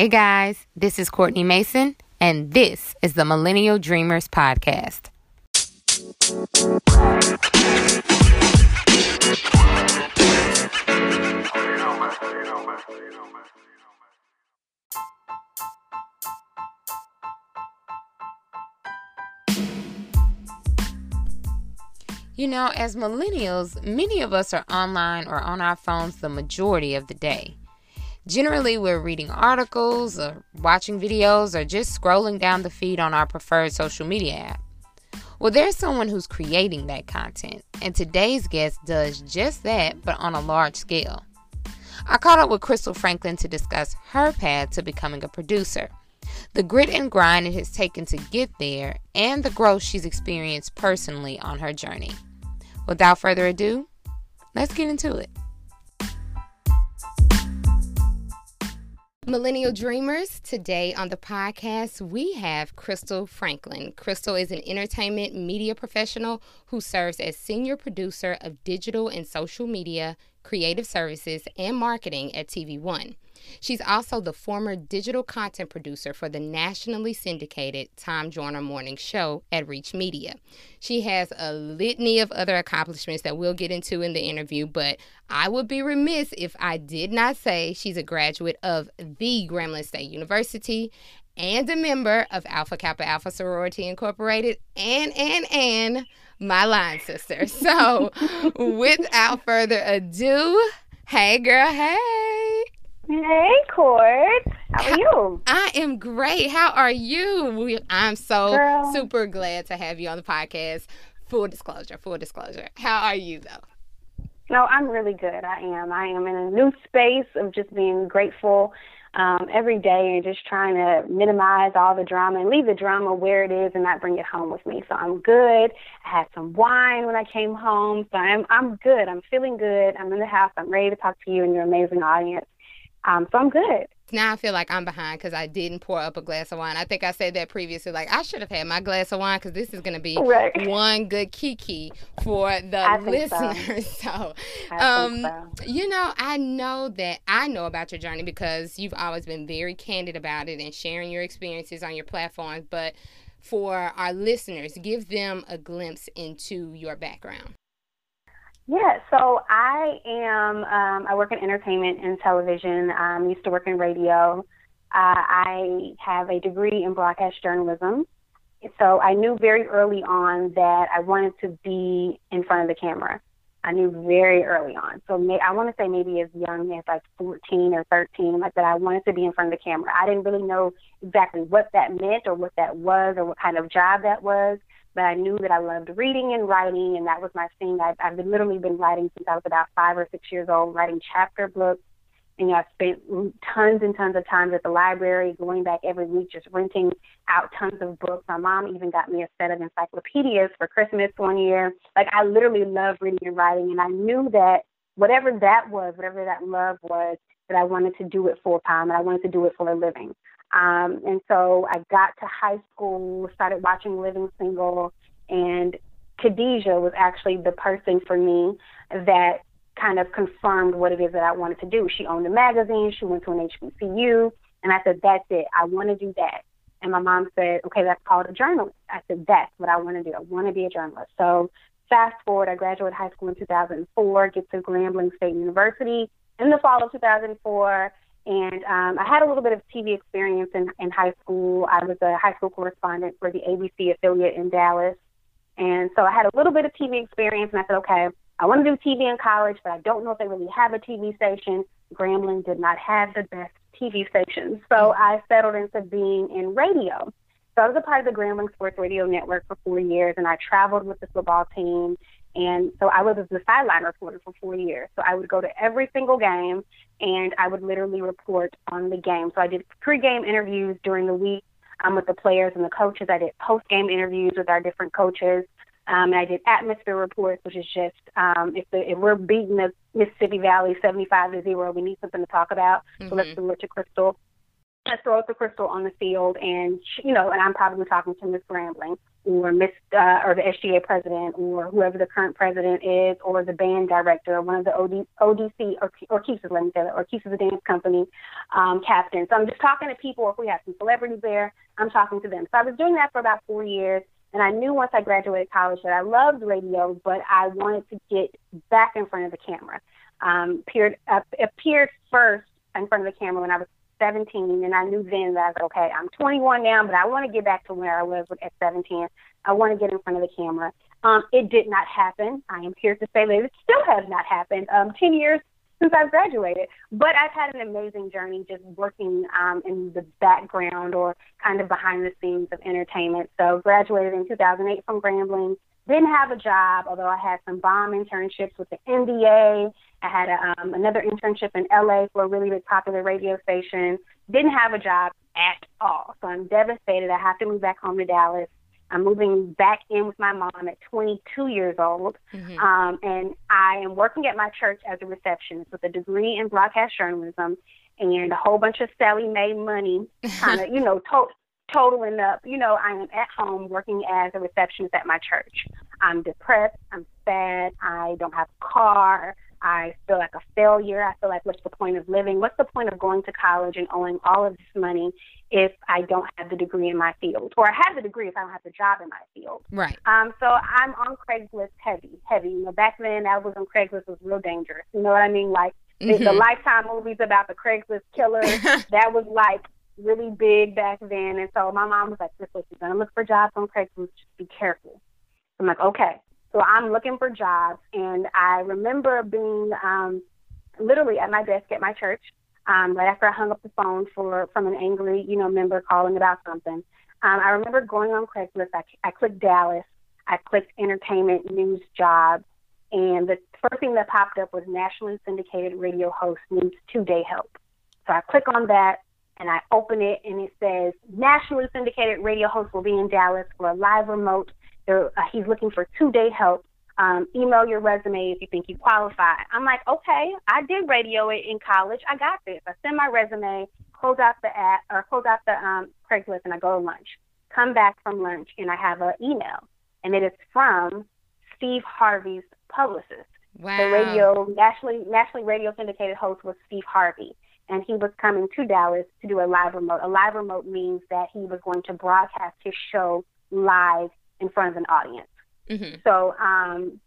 Hey guys, this is Courtney Mason, and this is the Millennial Dreamers Podcast. You know, as millennials, many of us are online or on our phones the majority of the day. Generally, we're reading articles or watching videos or just scrolling down the feed on our preferred social media app. Well, there's someone who's creating that content, and today's guest does just that, but on a large scale. I caught up with Krystal Franklin to discuss her path to becoming a producer, the grit and grind it has taken to get there, and the growth she's experienced personally on her journey. Without further ado, let's get into it. Millennial Dreamers, today on the podcast, we have Krystal Franklin. Krystal is an entertainment media professional who serves as senior producer of digital and social media, creative services, and marketing at TV One. She's also the former digital content producer for the nationally syndicated Tom Joyner Morning Show at Reach Media. She has a litany of other accomplishments that we'll get into in the interview, but I would be remiss if I did not say she's a graduate of the Grambling State University and a member of Alpha Kappa Alpha Sorority Incorporated and, and, and my line sister. So without further ado, hey girl, hey. Hey, Court. How are you? I am great. How are you? I'm so Girl. super glad to have you on the podcast. Full disclosure, full disclosure. How are you, though? No, I'm really good. I am. I am in a new space of just being grateful um, every day and just trying to minimize all the drama and leave the drama where it is and not bring it home with me. So I'm good. I had some wine when I came home, so I'm I'm good. I'm feeling good. I'm in the house. I'm ready to talk to you and your amazing audience. Um, so I'm good. Now I feel like I'm behind because I didn't pour up a glass of wine. I think I said that previously. Like I should have had my glass of wine because this is going to be right. one good kiki for the listeners. So, so, um, so, you know, I know that I know about your journey because you've always been very candid about it and sharing your experiences on your platforms. But for our listeners, give them a glimpse into your background. Yeah, so I am, um, I work in entertainment and television. I um, used to work in radio. Uh, I have a degree in broadcast journalism. So I knew very early on that I wanted to be in front of the camera. I knew very early on. So may, I want to say maybe as young as like 14 or 13, like that I wanted to be in front of the camera. I didn't really know exactly what that meant or what that was or what kind of job that was but I knew that I loved reading and writing, and that was my thing. I've, I've literally been writing since I was about five or six years old, writing chapter books. And you know, I spent tons and tons of times at the library, going back every week, just renting out tons of books. My mom even got me a set of encyclopedias for Christmas one year. Like I literally love reading and writing, and I knew that whatever that was, whatever that love was, that I wanted to do it full time, and I wanted to do it for a living. Um, and so I got to high school, started watching Living Single, and Khadijah was actually the person for me that kind of confirmed what it is that I wanted to do. She owned a magazine, she went to an HBCU, and I said, That's it, I want to do that. And my mom said, Okay, that's called a journalist. I said, That's what I want to do. I want to be a journalist. So fast forward, I graduated high school in 2004, get to Grambling State University in the fall of 2004 and um, I had a little bit of TV experience in, in high school. I was a high school correspondent for the ABC affiliate in Dallas. And so I had a little bit of TV experience, and I said, okay, I want to do TV in college, but I don't know if they really have a TV station. Grambling did not have the best TV stations. So I settled into being in radio. So I was a part of the Grambling Sports Radio Network for four years, and I traveled with the football team and so I was the sideline reporter for four years. So I would go to every single game and I would literally report on the game. So I did pregame interviews during the week um, with the players and the coaches. I did postgame interviews with our different coaches. Um, and I did atmosphere reports, which is just um, if, the, if we're beating the Mississippi Valley 75 to zero, we need something to talk about. Mm-hmm. So let's do it to Krystal let's throw it to Krystal on the field, and you know, and I'm probably talking to Miss Grambling or Miss uh, or the SGA president or whoever the current president is, or the band director, or one of the OD, ODC or or Keith's, let me say that, or Keith's the dance company um, captain. So I'm just talking to people. If we have some celebrities there, I'm talking to them. So I was doing that for about four years. And I knew once I graduated college that I loved radio, but I wanted to get back in front of the camera. Um, appeared, uh, appeared first in front of the camera when I was 17, and I knew then that I was okay. I'm 21 now, but I want to get back to where I was at 17. I want to get in front of the camera. Um, it did not happen. I am here to say that it still has not happened. Um, 10 years since I've graduated, but I've had an amazing journey just working um, in the background or kind of behind the scenes of entertainment. So graduated in 2008 from Grambling. Didn't have a job, although I had some bomb internships with the NBA. I had a, um, another internship in LA for a really big popular radio station. Didn't have a job at all. So I'm devastated. I have to move back home to Dallas. I'm moving back in with my mom at 22 years old. Mm-hmm. Um, and I am working at my church as a receptionist with a degree in broadcast journalism and a whole bunch of Sallie Mae money, kind of, you know, to- totaling up. You know, I am at home working as a receptionist at my church. I'm depressed. I'm sad. I don't have a car. I feel like a failure. I feel like, what's the point of living? What's the point of going to college and owing all of this money if I don't have the degree in my field? Or I have the degree if I don't have the job in my field. Right. Um, so I'm on Craigslist heavy, heavy. You know, back then I was on Craigslist was real dangerous. You know what I mean? Like mm-hmm. the, the Lifetime movies about the Craigslist killer. that was like really big back then. And so my mom was like, Krystal, you're going to look for jobs on Craigslist. Just be careful. I'm like, okay. So I'm looking for jobs. And I remember being um, literally at my desk at my church um, right after I hung up the phone for from an angry, you know, member calling about something. Um, I remember going on Craigslist. I, I clicked Dallas. I clicked entertainment news jobs. And the first thing that popped up was nationally syndicated radio host needs two day help. So I click on that and I open it and it says nationally syndicated radio host will be in Dallas for a live remote. Uh, he's looking for two day help. Um, email your resume if you think you qualify. I'm like, okay, I did radio in college. I got this. I send my resume, close out the app or close out the um, Craigslist, and I go to lunch. Come back from lunch and I have an email, and it is from Steve Harvey's publicist. Wow. The radio nationally nationally radio syndicated host was Steve Harvey and he was coming to Dallas to do a live remote. A live remote means that he was going to broadcast his show live in front of an audience. Mm-hmm. So um,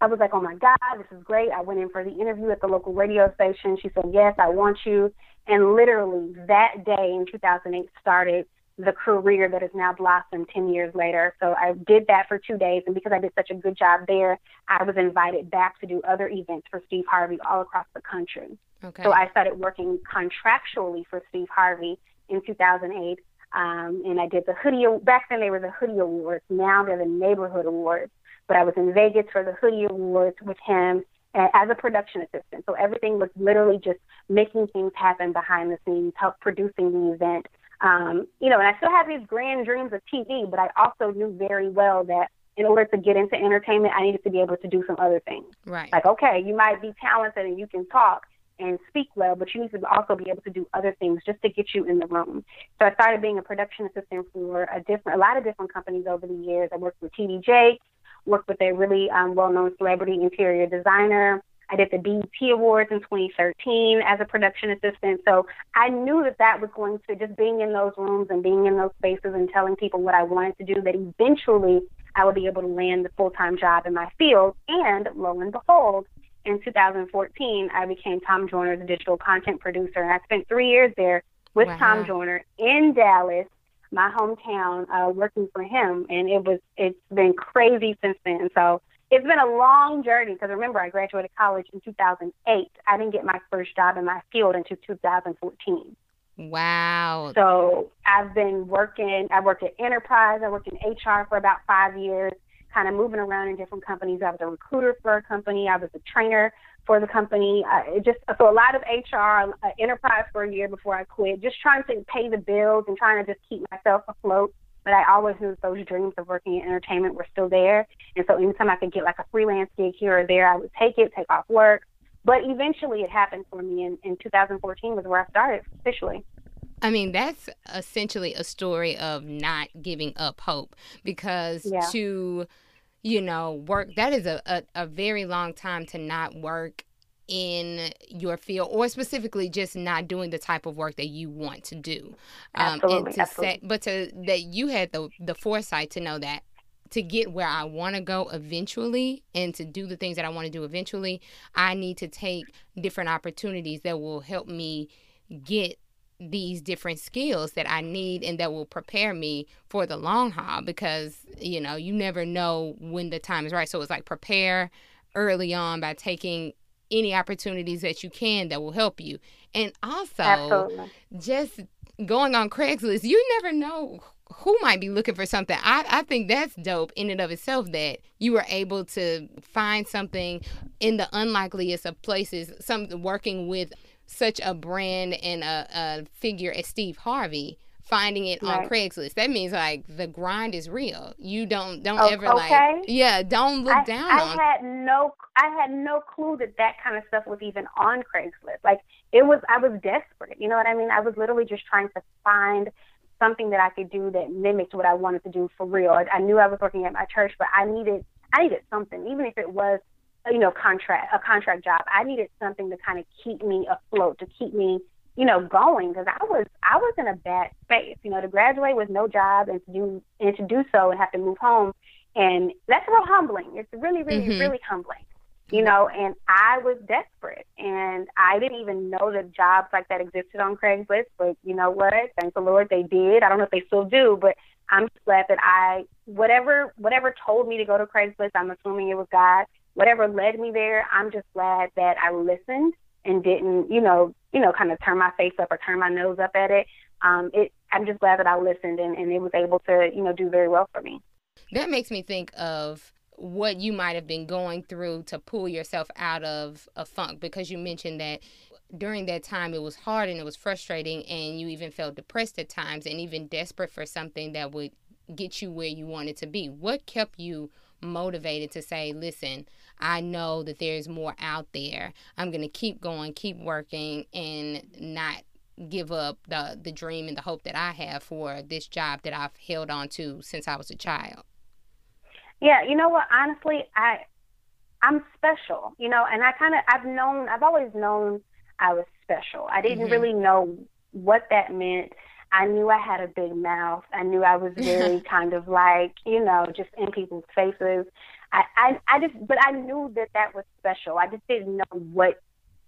I was like, oh my God, this is great. I went in for the interview at the local radio station. She said, yes, I want you. And literally that day in 2008 started the career that has now blossomed 10 years later. So I did that for two days. And because I did such a good job there, I was invited back to do other events for Steve Harvey all across the country. Okay. So I started working contractually for Steve Harvey in 2008. Um, and I did the hoodie. Back then they were the hoodie awards. Now they're the neighborhood awards. But I was in Vegas for the hoodie awards with him as a production assistant. So everything was literally just making things happen behind the scenes, help producing the event, um, you know, and I still have these grand dreams of TV, but I also knew very well that in order to get into entertainment, I needed to be able to do some other things. Right. Like, okay, you might be talented and you can talk and speak well, but you need to also be able to do other things just to get you in the room. So I started being a production assistant for a different, a lot of different companies over the years. I worked with TD Jakes, worked with a really um, well-known celebrity interior designer. I did the BET Awards in 2013 as a production assistant. So I knew that that was going to just being in those rooms and being in those spaces and telling people what I wanted to do, that eventually I would be able to land the full time job in my field. And lo and behold, in 2014, I became Tom Joyner's digital content producer. And I spent three years there with wow. Tom Joyner in Dallas, my hometown, uh, working for him. And it was, it's been crazy since then. So it's been a long journey because remember, I graduated college in 2008. I didn't get my first job in my field until 2014. Wow. So I've been working, I worked at Enterprise, I worked in HR for about five years, kind of moving around in different companies. I was a recruiter for a company, I was a trainer for the company. Just so a lot of HR, uh, Enterprise for a year before I quit, just trying to pay the bills and trying to just keep myself afloat but I always knew those dreams of working in entertainment were still there. And so anytime I could get like a freelance gig here or there, I would take it, take off work. But eventually it happened for me in, in 2014 was where I started officially. I mean, that's essentially a story of not giving up hope because yeah. to, you know, work, that is a, a, a very long time to not work in your field or specifically just not doing the type of work that you want to do um, absolutely, and to absolutely. say but to that you had the the foresight to know that to get where I want to go eventually and to do the things that I want to do eventually I need to take different opportunities that will help me get these different skills that I need and that will prepare me for the long haul because you know you never know when the time is right so it's like prepare early on by taking any opportunities that you can that will help you. And also, Absolutely. just going on Craigslist, you never know who might be looking for something. I, I think that's dope in and of itself that you were able to find something in the unlikeliest of places, some working with such a brand and a, a figure as Steve Harvey finding it right. on Craigslist. That means like the grind is real. You don't don't oh, ever okay. like yeah, don't look I, down I on. had no I had no clue that that kind of stuff was even on Craigslist. Like it was I was desperate. You know what I mean? I was literally just trying to find something that I could do that mimicked what I wanted to do for real. I, I knew I was working at my church, but I needed I needed something, even if it was you know contract a contract job. I needed something to kind of keep me afloat, to keep me you know, going because I was I was in a bad space. You know, to graduate with no job and to do and to do so and have to move home, and that's real humbling. It's really, really, mm-hmm. really humbling. You know, and I was desperate, and I didn't even know that jobs like that existed on Craigslist. But you know what? Thank the Lord they did. I don't know if they still do, but I'm glad that I whatever whatever told me to go to Craigslist. I'm assuming it was God. Whatever led me there, I'm just glad that I listened and didn't, you know, you know, kind of turn my face up or turn my nose up at it. Um, it I'm just glad that I listened and, and it was able to, you know, do very well for me. That makes me think of what you might have been going through to pull yourself out of a funk because you mentioned that during that time it was hard and it was frustrating and you even felt depressed at times and even desperate for something that would get you where you wanted to be. What kept you motivated to say, listen, I know that there's more out there. I'm going to keep going, keep working, and not give up the the dream and the hope that I have for this job that I've held on to since I was a child. Yeah, you know what? Honestly, I I'm special, you know, and I kind of I've known I've always known I was special. I didn't mm-hmm. really know what that meant. I knew I had a big mouth. I knew I was very kind of like, you know, just in people's faces. I, I, I just, but I knew that that was special. I just didn't know what,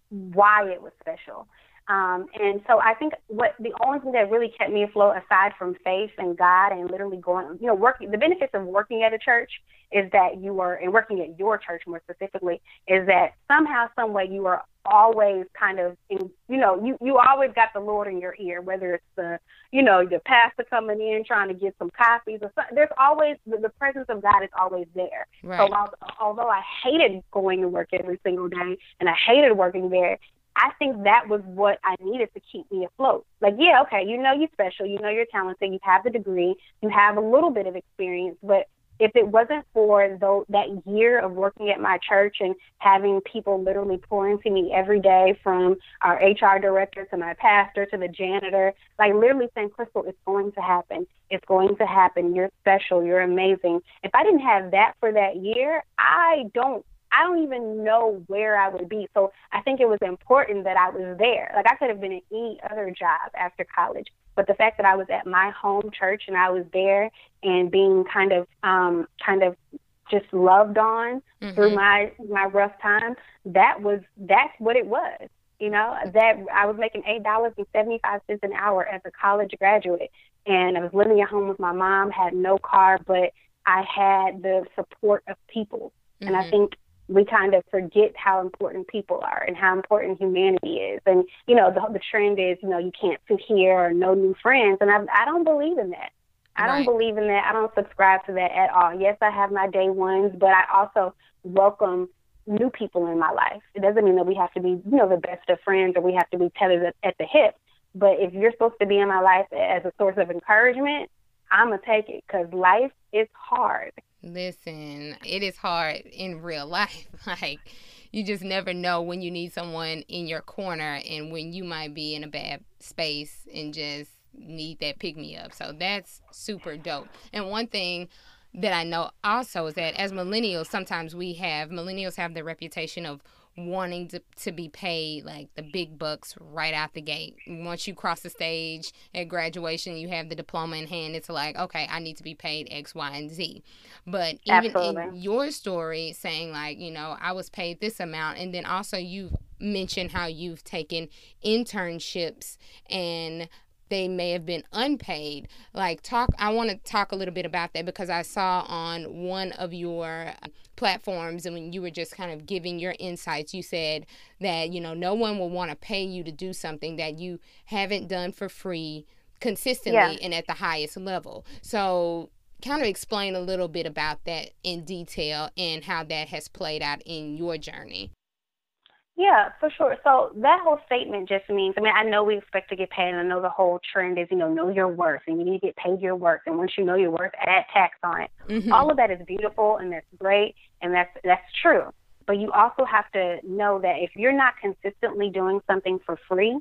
why it was special. Um, and so I think what the only thing that really kept me afloat, aside from faith and God and literally going, you know, working, the benefits of working at a church is that you are, and working at your church more specifically, is that somehow, some way you are always kind of, in, you know, you, you always got the Lord in your ear, whether it's the, you know, the pastor coming in trying to get some copies or something. There's always, the, the presence of God is always there. Right. So while, although I hated going to work every single day and I hated working there, I think that was what I needed to keep me afloat. Like, yeah, okay, you know you're special, you know you're talented, you have the degree, you have a little bit of experience, but if it wasn't for though that year of working at my church and having people literally pour into me every day from our HR director to my pastor to the janitor, like literally saying, Krystal, it's going to happen. It's going to happen. You're special. You're amazing. If I didn't have that for that year, I don't I don't even know where I would be. So I think it was important that I was there. Like I could have been at any other job after college, but the fact that I was at my home church and I was there and being kind of um kind of just loved on mm-hmm. through my my rough time, that was that's what it was. You know, that I was making eight dollars and seventy five cents an hour as a college graduate and I was living at home with my mom, had no car, but I had the support of people. Mm-hmm. And I mm-hmm. think we kind of forget how important people are and how important humanity is. And you know, the the trend is, you know, you can't sit here or no new friends, and I I don't believe in that. I right. don't believe in that. I don't subscribe to that at all. Yes, I have my day ones, but I also welcome new people in my life. It doesn't mean that we have to be, you know, the best of friends or we have to be tethered at, at the hip. But if you're supposed to be in my life as a source of encouragement, I'm gonna take it because life is hard. Listen, it is hard in real life. like you just never know when you need someone in your corner and when you might be in a bad space and just need that pick me up. So that's super dope. And one thing that I know also is that as millennials, sometimes we have millennials have the reputation of wanting to, to be paid like the big bucks right out the gate. Once you cross the stage at graduation, you have the diploma in hand. It's like, okay, I need to be paid X, Y, and Z. But even Absolutely. in your story, saying like, you know, I was paid this amount, and then also you've mentioned how you've taken internships and they may have been unpaid. Like talk I want to talk a little bit about that because I saw on one of your uh, platforms and when you were just kind of giving your insights, you said that, you know, no one will want to pay you to do something that you haven't done for free consistently yeah. and at the highest level. So kind of explain a little bit about that in detail and how that has played out in your journey. Yeah, for sure. So that whole statement just means, I mean, I know we expect to get paid, and I know the whole trend is, you know, know your worth, and you need to get paid your worth, and once you know your worth, add tax on it. Mm-hmm. All of that is beautiful, and that's great, and that's that's true. But you also have to know that if you're not consistently doing something for free,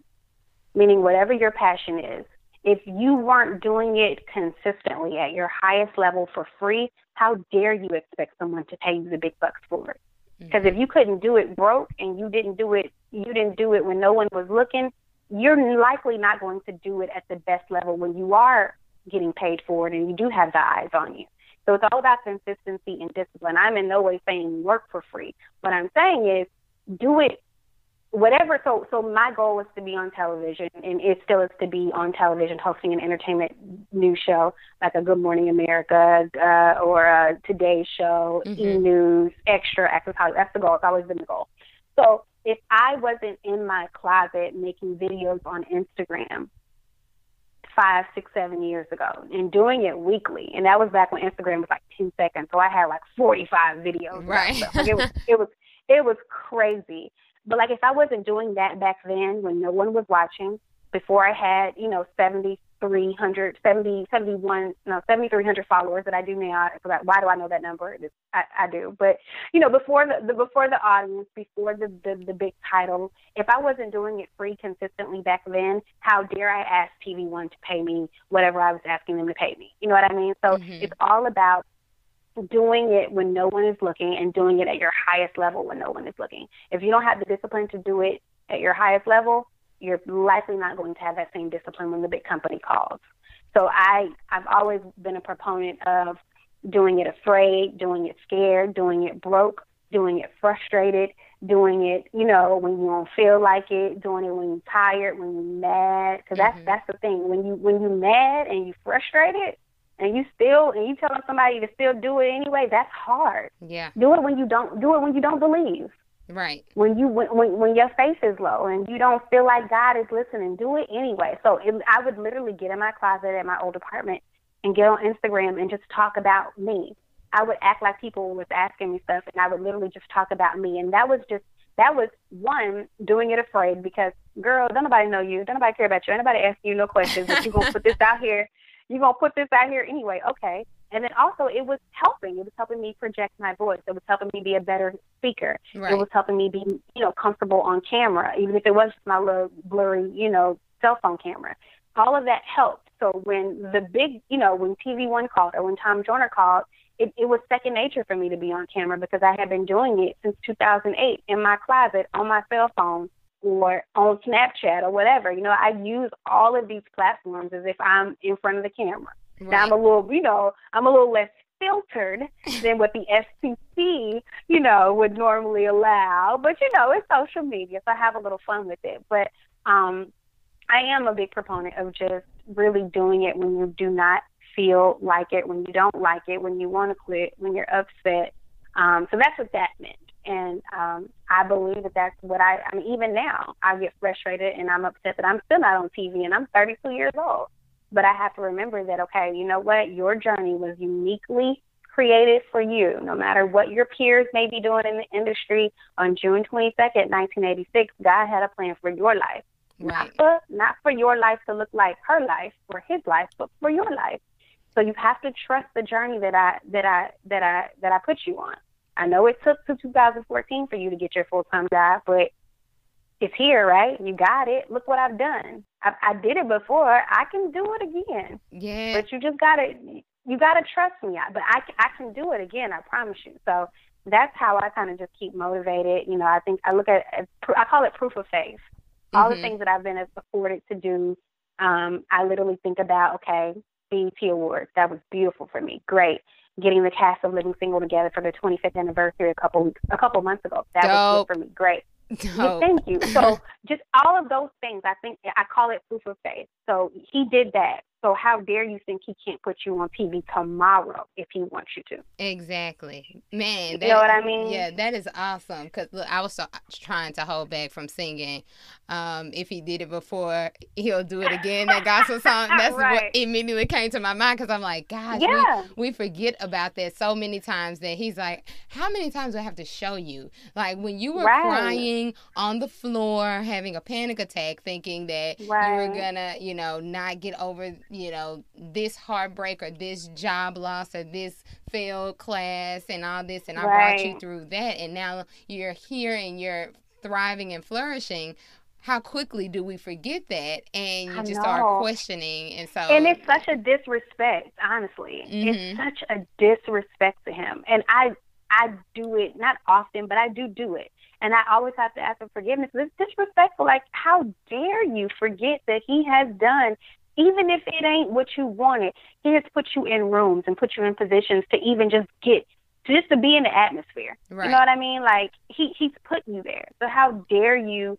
meaning whatever your passion is, if you weren't doing it consistently at your highest level for free, how dare you expect someone to pay you the big bucks for it? Because if you couldn't do it broke and you didn't do it, you didn't do it when no one was looking, you're likely not going to do it at the best level when you are getting paid for it and you do have the eyes on you. So it's all about consistency and discipline. I'm in no way saying work for free. What I'm saying is do it whatever so so my goal was to be on television and it still is to be on television hosting an entertainment news show like a good morning america uh, or a today show mm-hmm. e news extra access that's the goal it's always been the goal. So if i wasn't in my closet making videos on instagram five six seven years ago and doing it weekly and that was back when instagram was like two seconds so i had like 45 videos right. Like it was it was it was crazy but like if I wasn't doing that back then when no one was watching, before I had, you know, 7,300, 70, 71, no, 7,300 followers that I do now. Why do I know that number? I, I do. But, you know, before the, the before the audience, before the, the, the big title, if I wasn't doing it free consistently back then, how dare I ask TV One to pay me whatever I was asking them to pay me? You know what I mean? So mm-hmm. it's all about doing it when no one is looking and doing it at your highest level when no one is looking. If you don't have the discipline to do it at your highest level, you're likely not going to have that same discipline when the big company calls. So I I've always been a proponent of doing it afraid, doing it scared, doing it broke, doing it frustrated, doing it, you know, when you don't feel like it, doing it when you're tired, when you're mad, because that's mm-hmm. that's the thing. When you when you're mad and you're frustrated, and you still and you telling somebody to still do it anyway, that's hard. Yeah. Do it when you don't do it when you don't believe. Right. When you when when, when your face is low and you don't feel like God is listening, do it anyway. So it, I would literally get in my closet at my old apartment and get on Instagram and just talk about me. I would act like people was asking me stuff, and I would literally just talk about me. And that was just that was one doing it afraid because girl, don't nobody know you, don't nobody care about you, anybody ask you no questions. But you gonna put this out here you're gonna put this out here anyway. Okay. And then also it was helping. It was helping me project my voice. It was helping me be a better speaker. Right. It was helping me be, you know, comfortable on camera, even if it was just my little blurry, you know, cell phone camera. All of that helped. So when the big, you know, when TV One called or when Tom Joyner called, it, it was second nature for me to be on camera because I had been doing it since 2008 in my closet on my cell phone or on Snapchat or whatever. You know, I use all of these platforms as if I'm in front of the camera. Right. Now I'm a little, you know, I'm a little less filtered than what the FCC, you know, would normally allow. But you know, it's social media, so I have a little fun with it. But um, I am a big proponent of just really doing it when you do not feel like it, when you don't like it, when you want to quit, when you're upset. Um, so that's what that meant. And um, I believe that that's what I, I mean, even now, I get frustrated and I'm upset that I'm still not on TV and I'm 32 years old. But I have to remember that, okay, you know what? Your journey was uniquely created for you. No matter what your peers may be doing in the industry, on June 22nd, 1986, God had a plan for your life. Right. Not for not for your life to look like her life or his life, but for your life. So you have to trust the journey that I that I that I that I put you on. I know it took to 2014 for you to get your full time job, but it's here, right? You got it. Look what I've done. I, I did it before. I can do it again. Yeah. But you just gotta, you gotta trust me. But I, I can do it again. I promise you. So that's how I kind of just keep motivated. You know, I think I look at, I call it proof of faith. All mm-hmm. the things that I've been afforded to do, um, I literally think about, okay, BET Awards. That was beautiful for me. Great. Getting the cast of Living Single together for their 25th anniversary a couple weeks, a couple months ago. That Dope. was good for me. Great. Well, thank you. So just all of those things, I think I call it proof of faith. So he did that. So how dare you think he can't put you on TV tomorrow if he wants you to? Exactly, man. That, you know what I mean? Yeah, that is awesome. Because look, I was so, trying to hold back from singing. Um, if he did it before, he'll do it again. That gospel song. That's right. what immediately came to my mind. Because I'm like, gosh, yeah. we, we forget about that so many times. That he's like, how many times do I have to show you? Like when you were right. crying on the floor, having a panic attack, thinking that right. you were gonna, you know, not get over you know, this heartbreak or this job loss or this failed class and all this, and I right. brought you through that, and now you're here and you're thriving and flourishing. How quickly do we forget that, and you I just know. start questioning, and so and it's such a disrespect. Honestly, mm-hmm. it's such a disrespect to him, and I I do it not often, but I do do it. And I always have to ask for forgiveness. It's disrespectful. Like, how dare you forget that he has done even if it ain't what you wanted, he has put you in rooms and put you in positions to even just get just to be in the atmosphere. Right. You know what I mean? Like he he's put you there. So how dare you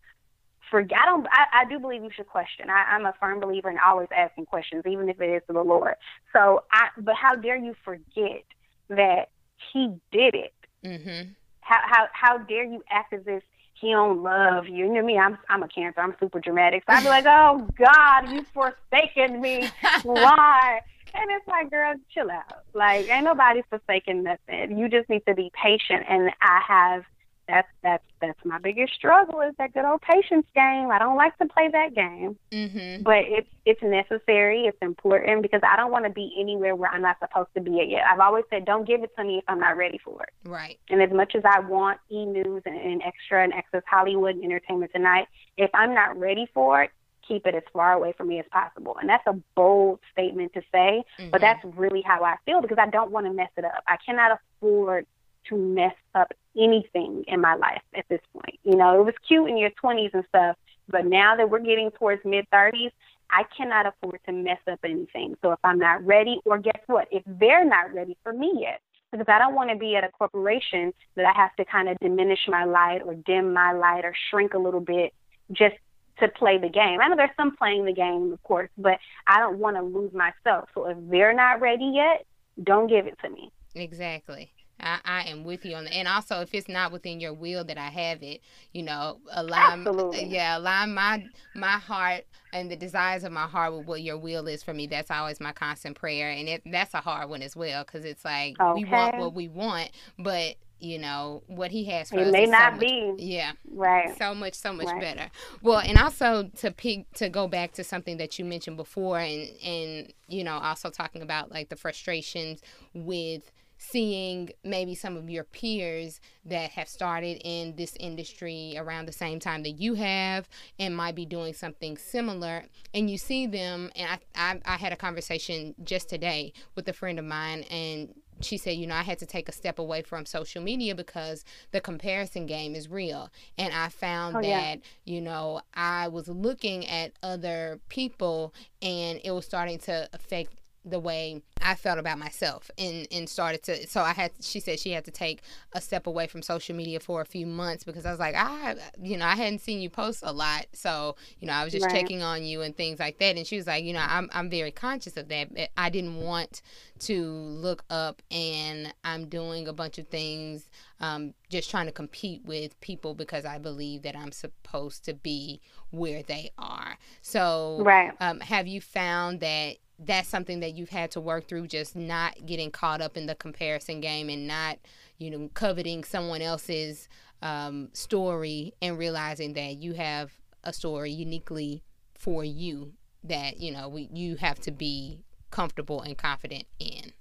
forget? I don't. I, I do believe you should question. I, I'm a firm believer in always asking questions, even if it is to the Lord. So I. But how dare you forget that he did it? Mm-hmm. How how how dare you act as if he don't love you. You know me, I'm I'm a cancer. I'm super dramatic. So I'd be like, oh God, you forsaken me. Why? And it's like, girl, chill out. Like, ain't nobody forsaken nothing. You just need to be patient. And I have that's that's that's my biggest struggle is that good old patience game. I don't like to play that game, mm-hmm. but it's it's necessary. It's important because I don't want to be anywhere where I'm not supposed to be at yet. I've always said, don't give it to me if I'm not ready for it. Right. And as much as I want E News and, and Extra and Access Hollywood and Entertainment Tonight, if I'm not ready for it, keep it as far away from me as possible. And that's a bold statement to say, mm-hmm. but that's really how I feel because I don't want to mess it up. I cannot afford to mess up anything in my life at this point. You know, it was cute in your 20s and stuff, but now that we're getting towards mid 30s, I cannot afford to mess up anything. So if I'm not ready, or guess what? If they're not ready for me yet, because I don't want to be at a corporation that I have to kind of diminish my light or dim my light or shrink a little bit just to play the game. I know there's some playing the game, of course, but I don't want to lose myself. So if they're not ready yet, don't give it to me. Exactly. I, I am with you on that. And also, if it's not within your will that I have it, you know, align, Absolutely. yeah, align my my heart and the desires of my heart with what your will is for me. That's always my constant prayer, and it that's a hard one as well because it's like okay. we want what we want, but you know what he has for it us may not so be yeah right so much so much right. better well and also to pick to go back to something that you mentioned before and and you know also talking about like the frustrations with seeing maybe some of your peers that have started in this industry around the same time that you have and might be doing something similar and you see them and I, I, I had a conversation just today with a friend of mine and she said, you know, I had to take a step away from social media because the comparison game is real. And I found oh, that, yeah. you know, I was looking at other people and it was starting to affect the way I felt about myself and and started to so I had she said she had to take a step away from social media for a few months because I was like I you know I hadn't seen you post a lot so you know I was just right. checking on you and things like that and she was like you know I'm I'm very conscious of that I didn't want to look up and I'm doing a bunch of things um, just trying to compete with people because I believe that I'm supposed to be where they are so right. um, have you found that that's something that you've had to work through just not getting caught up in the comparison game and not you know coveting someone else's um, story and realizing that you have a story uniquely for you that you know we, you have to be comfortable and confident in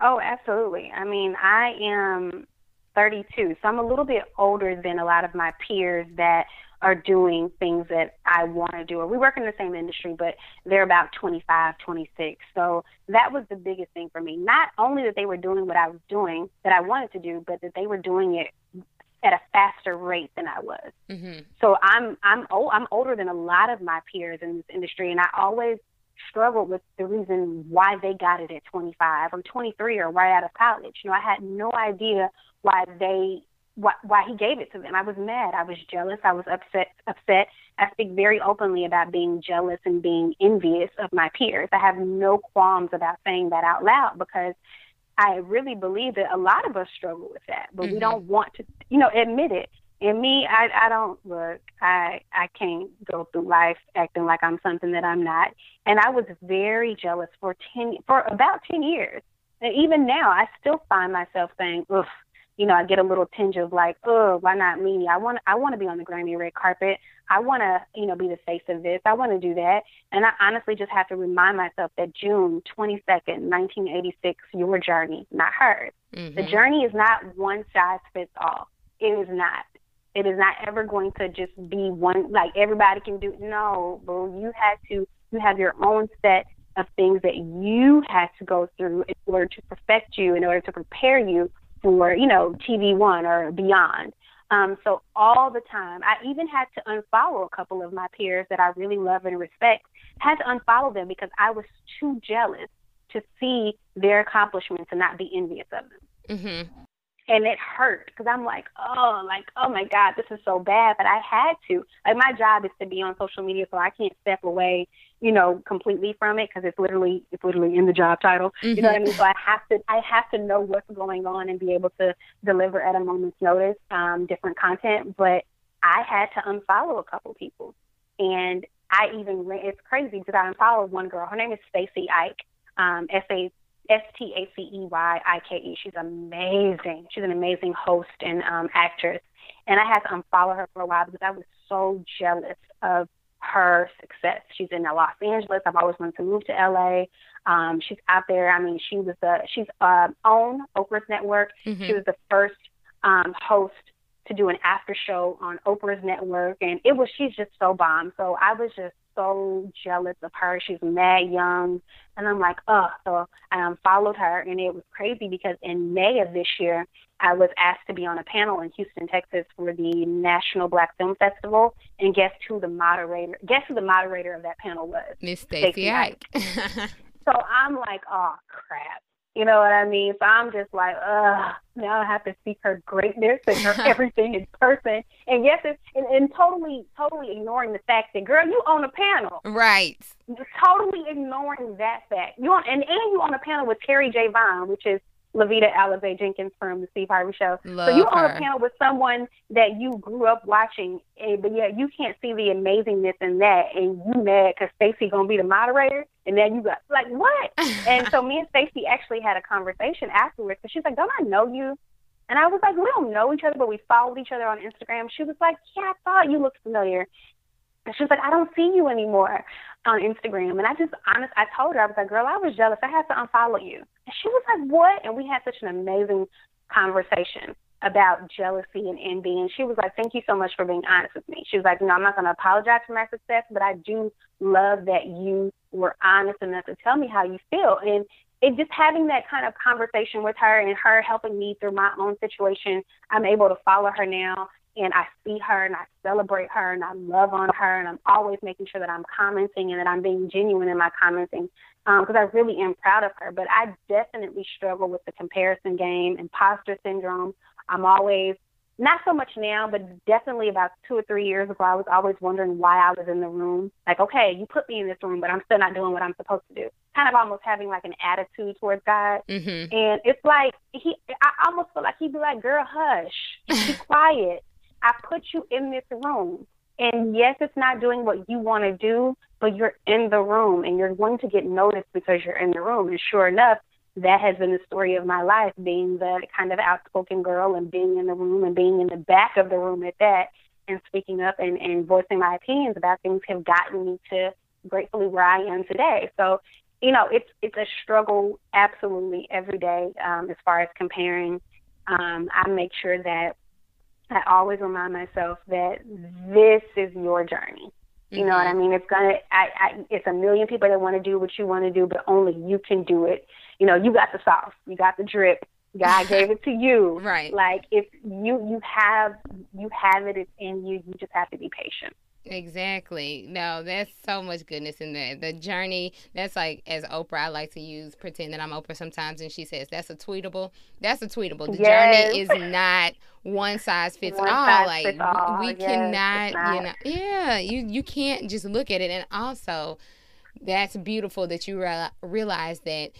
oh absolutely i mean i am 32. So I'm a little bit older than a lot of my peers that are doing things that I want to do. Or we work in the same industry, but they're about 25, 26. So that was the biggest thing for me. Not only that they were doing what I was doing that I wanted to do, but that they were doing it at a faster rate than I was. Mm-hmm. So I'm I'm old, I'm older than a lot of my peers in this industry, and I always struggled with the reason why they got it at 25 or 23 or right out of college. You know, I had no idea why they why, why he gave it to them. I was mad. I was jealous. I was upset. Upset. I speak very openly about being jealous and being envious of my peers. I have no qualms about saying that out loud because I really believe that a lot of us struggle with that, but mm-hmm. we don't want to, you know, admit it. And me, I, I don't look. I I can't go through life acting like I'm something that I'm not. And I was very jealous for ten for about ten years. And even now, I still find myself saying, "Ugh, you know, I get a little tinge of like, oh, why not me? I want I want to be on the Grammy red carpet. I want to, you know, be the face of this. I want to do that. And I honestly just have to remind myself that June 22nd, 1986, your journey, not hers. Mm-hmm. The journey is not one size fits all. It is not. It is not ever going to just be one like everybody can do. No, boo, you had to. You have your own set of things that you had to go through in order to perfect you, in order to prepare you for, you know, TV One or beyond. Um, so all the time, I even had to unfollow a couple of my peers that I really love and respect. Had to unfollow them because I was too jealous to see their accomplishments and not be envious of them. Mm-hmm and it hurt because I'm like, oh, like, oh my God, this is so bad. But I had to. Like, my job is to be on social media, so I can't step away, you know, completely from it because it's literally, it's literally in the job title. Mm-hmm. You know what I mean? So I have to, I have to know what's going on and be able to deliver at a moment's notice, um, different content. But I had to unfollow a couple people, and I even, it's crazy because I unfollowed one girl. Her name is Stacey Ike. Um, S A S T A C E Y I K E. She's amazing. She's an amazing host and um, actress. And I had to unfollow her for a while because I was so jealous of her success. She's in Los Angeles. I've always wanted to move to LA. Um, she's out there. I mean, she was the she's uh, on Oprah's network. Mm-hmm. She was the first um, host to do an after show on Oprah's network, and it was she's just so bomb. So I was just so jealous of her. She's mad young. And I'm like, oh, so I unfollowed her. And it was crazy because in May of this year, I was asked to be on a panel in Houston, Texas for the National Black Film Festival. And guess who the moderator, guess who the moderator of that panel was? Miss Stacey Ike. so I'm like, oh, crap. You know what I mean? So I'm just like, ugh, now I have to see her greatness and her everything in person. And yes, it's, and, and totally, totally ignoring the fact that, girl, you own a panel. Right. Totally ignoring that fact. You on, and, and you on a panel with Terri J. Vaughn, which is Lovita Alizé Jenkins from the Steve Harvey Show. Love so you her. on a panel with someone that you grew up watching, and, but yeah, you can't see the amazingness in that, and you mad because Stacey gonna be the moderator, and then you got like what? and so me and Stacey actually had a conversation afterwards, because she's like, "Don't I know you?" And I was like, "We don't know each other, but we followed each other on Instagram." She was like, "Yeah, I thought you looked familiar." And she was like, I don't see you anymore on Instagram. And I just honest I told her, I was like, Girl, I was jealous. I had to unfollow you. She was like, What? And we had such an amazing conversation about jealousy and envy. And she was like, Thank you so much for being honest with me. She was like, No, I'm not gonna apologize for my success, but I do love that you were honest enough to tell me how you feel. And it just having that kind of conversation with her and her helping me through my own situation, I'm able to follow her now and I see her and I celebrate her and I love on her and I'm always making sure that I'm commenting and that I'm being genuine in my commenting because um, I really am proud of her. But I definitely struggle with the comparison game, imposter syndrome. I'm always not so much now, but definitely about two or three years ago, I was always wondering why I was in the room. Like, okay, you put me in this room, but I'm still not doing what I'm supposed to do. Kind of almost having like an attitude towards God. Mm-hmm. And it's like he, I almost feel like he'd be like, "Girl, hush, be quiet." I put you in this room. And yes, it's not doing what you want to do, but you're in the room and you're going to get noticed because you're in the room. And sure enough, that has been the story of my life, being the kind of outspoken girl and being in the room and being in the back of the room at that and speaking up and, and voicing my opinions about things have gotten me to gratefully where I am today. So, you know, it's it's a struggle absolutely every day um, as far as comparing um, I make sure that I always remind myself that this is your journey. You know what I mm-hmm. mean? It's gonna. I, I, it's a million people that want to do what you want to do, but only you can do it. You know, you got the sauce, you got the drip. God gave it to you. Right. Like if you you have you have it It's in you, you just have to be patient. Exactly. No, that's so much goodness in there. The journey, that's like, as Oprah, I like to use, pretend that I'm Oprah sometimes, and she says, that's a tweetable. That's a tweetable. The yes. journey is not one size fits one all. Size like, fits all. we yes, cannot, you know, yeah, you, you can't just look at it. And also, that's beautiful that you re- realize that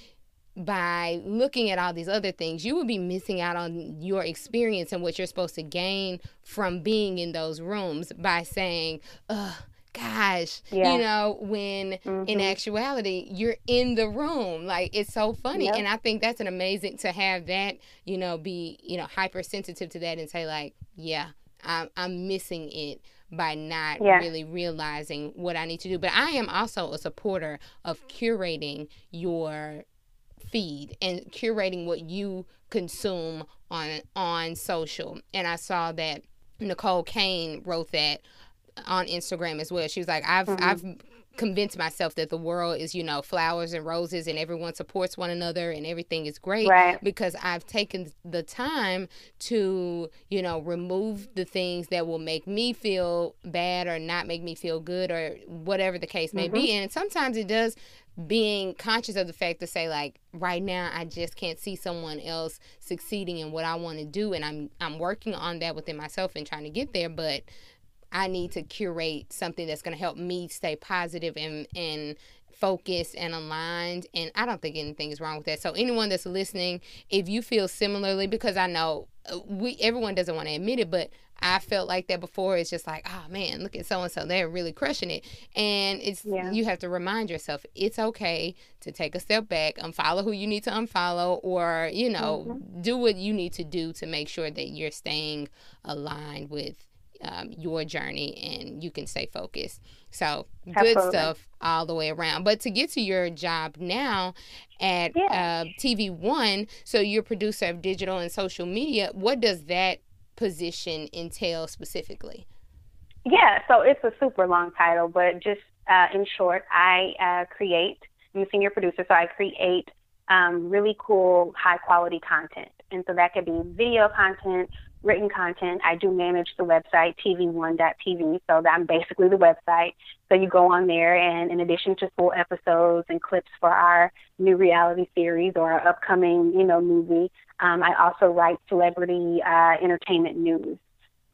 by looking at all these other things, you would be missing out on your experience and what you're supposed to gain from being in those rooms by saying, ugh, gosh, yeah. you know, when mm-hmm. in actuality, you're in the room. Like, it's so funny. Yep. And I think that's an amazing to have that, you know, be, you know, hypersensitive to that and say, like, yeah, I'm, I'm missing it by not yeah. really realizing what I need to do. But I am also a supporter of curating your feed and curating what you consume on on social. And I saw that Nicole Kane wrote that on Instagram as well. She was like, I've mm-hmm. I've convinced myself that the world is, you know, flowers and roses and everyone supports one another and everything is great right. because I've taken the time to, you know, remove the things that will make me feel bad or not make me feel good or whatever the case may mm-hmm. be. And sometimes it does being conscious of the fact to say like right now I just can't see someone else succeeding in what I want to do and I'm I'm working on that within myself and trying to get there but I need to curate something that's going to help me stay positive and and focused and aligned and I don't think anything is wrong with that. So anyone that's listening, if you feel similarly because I know uh, we everyone doesn't want to admit it, but I felt like that before. It's just like, oh man, look at so and so. They're really crushing it. And it's yeah. you have to remind yourself it's okay to take a step back, unfollow who you need to unfollow, or, you know, mm-hmm. do what you need to do to make sure that you're staying aligned with um, your journey and you can stay focused. So good Absolutely. stuff all the way around. But to get to your job now at yeah. uh, TV One, so you're producer of digital and social media. What does that position entail specifically? Yeah, so it's a super long title, but just uh, in short, I uh, create. I'm a senior producer, so I create um, really cool, high quality content. And so that could be video content, written content. I do manage the website, tv1.tv, so I'm basically the website. So you go on there, and in addition to full episodes and clips for our new reality series or our upcoming, you know, movie, um, I also write celebrity uh, entertainment news.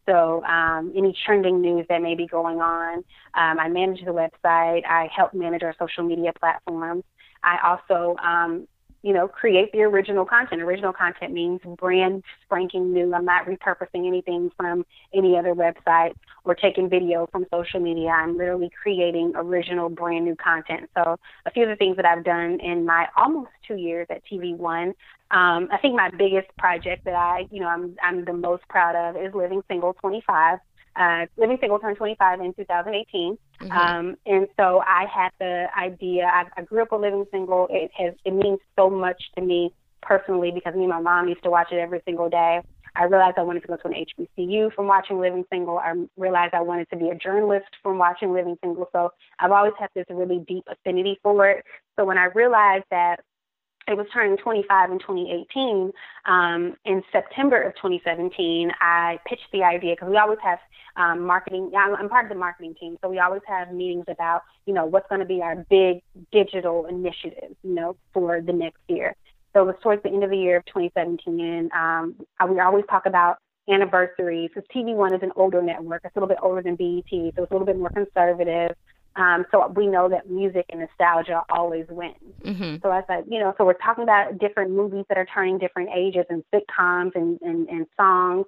So um, any trending news that may be going on, um, I manage the website. I help manage our social media platforms. I also um, you know, create the original content. Original content means brand spanking new. I'm not repurposing anything from any other website or taking video from social media. I'm literally creating original brand new content. So a few of the things that I've done in my almost two years at TV One, um, I think my biggest project that I, you know, I'm I'm the most proud of is Living Single 25 uh, Living Single turned 25 in 2018. Mm-hmm. Um, and so I had the idea. I, I grew up with Living Single. It has it means so much to me personally because me and my mom used to watch it every single day. I realized I wanted to go to an HBCU from watching Living Single. I realized I wanted to be a journalist from watching Living Single. So I've always had this really deep affinity for it. So when I realized that it was turning 25 in 2018. Um, in September of 2017, I pitched the idea because we always have um, marketing. I'm part of the marketing team, so we always have meetings about, you know, what's going to be our big digital initiative, you know, for the next year. So it was towards the end of the year of 2017. Um, we always talk about anniversaries because TV One is an older network. It's a little bit older than BET, so it's a little bit more conservative. Um, so we know that music and nostalgia always win. Mm-hmm. So I said, you know, so we're talking about different movies that are turning different ages and sitcoms and, and, and songs.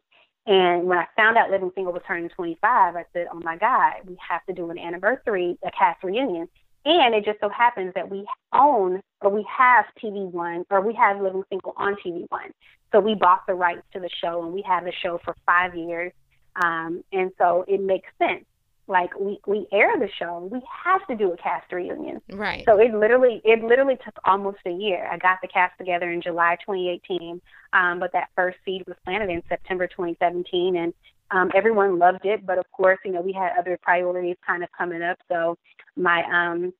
And when I found out Living Single was turning 25, I said, oh my God, we have to do an anniversary, a cast reunion. And it just so happens that we own or we have TV One or we have Living Single on TV One. So we bought the rights to the show and we have the show for five years. Um, and so it makes sense like we we air the show, we have to do a cast reunion. Right. So it literally it literally took almost a year. I got the cast together in July 2018, um, but that first seed was planted in September 2017, and um, everyone loved it. But of course, you know we had other priorities kind of coming up. So my um,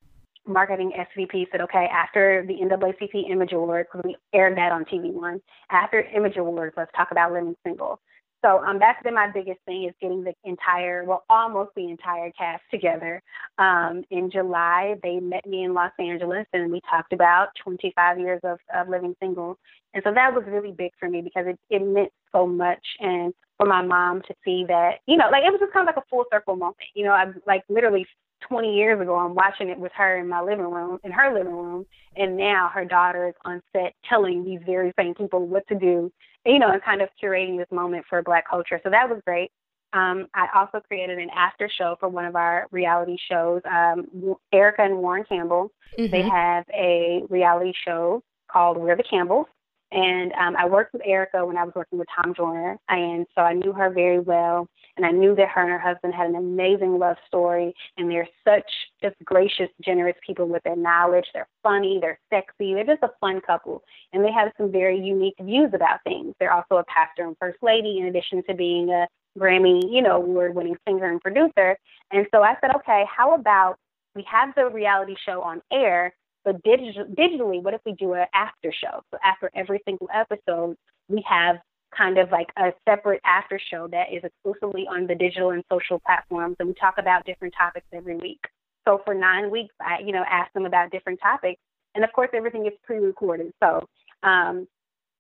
marketing SVP said, okay, after the NAACP Image Awards, because we aired that on TV One, after Image Awards, let's talk about Living Single. So um, that's been my biggest thing is getting the entire, well, almost the entire cast together. Um, in July, they met me in Los Angeles, and we talked about 25 years of, of living single. And so that was really big for me because it, it meant so much. And for my mom to see that, you know, like it was just kind of like a full circle moment. You know, I'm like literally 20 years ago, I'm watching it with her in my living room, in her living room, and now her daughter is on set telling these very same people what to do, you know, and kind of curating this moment for Black culture. So that was great. Um, I also created an after show for one of our reality shows. Um, Erica and Warren Campbell, mm-hmm. they have a reality show called We're the Campbells. And um, I worked with Erica when I was working with Tom Joyner, and so I knew her very well. And I knew that her and her husband had an amazing love story, and they're such just gracious, generous people with their knowledge. They're funny, they're sexy, they're just a fun couple, and they have some very unique views about things. They're also a pastor and first lady, in addition to being a Grammy, you know, award-winning singer and producer. And so I said, okay, how about we have the reality show on air, but digital, digitally, what if we do an after show? So after every single episode, we have kind of like a separate after show that is exclusively on the digital and social platforms, and we talk about different topics every week. So for nine weeks, I you know ask them about different topics, and of course everything is pre-recorded. So um,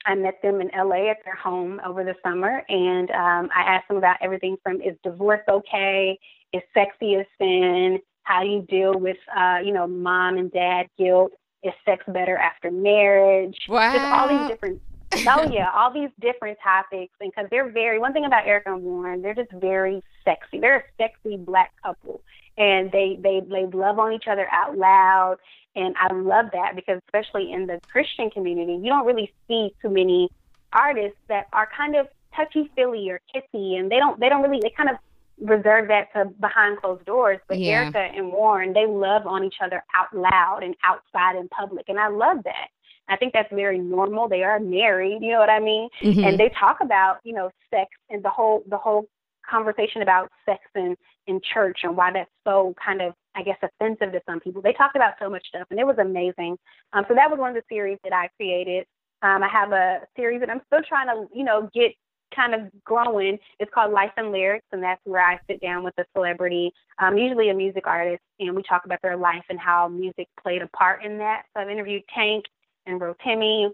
I met them in LA at their home over the summer, and um, I asked them about everything from is divorce okay? Is sexy a sin? how you deal with, uh, you know, mom and dad guilt. Is sex better after marriage? Wow. Just all these different. Oh yeah, all these different topics, and because they're very. One thing about Erica and Warren, they're just very sexy. They're a sexy black couple, and they they they love on each other out loud, and I love that because especially in the Christian community, you don't really see too many artists that are kind of touchy feely or kissy, and they don't they don't really they kind of reserve that to behind closed doors. But yeah. Erica and Warren, they love on each other out loud and outside in public, and I love that. I think that's very normal. They are married, you know what I mean? Mm-hmm. And they talk about, you know, sex and the whole the whole conversation about sex in in church and why that's so kind of I guess offensive to some people. They talked about so much stuff and it was amazing. Um, so that was one of the series that I created. Um, I have a series that I'm still trying to, you know, get kind of growing. It's called Life and Lyrics, and that's where I sit down with a celebrity, um, usually a music artist, and we talk about their life and how music played a part in that. So I've interviewed Tank and Rotimi,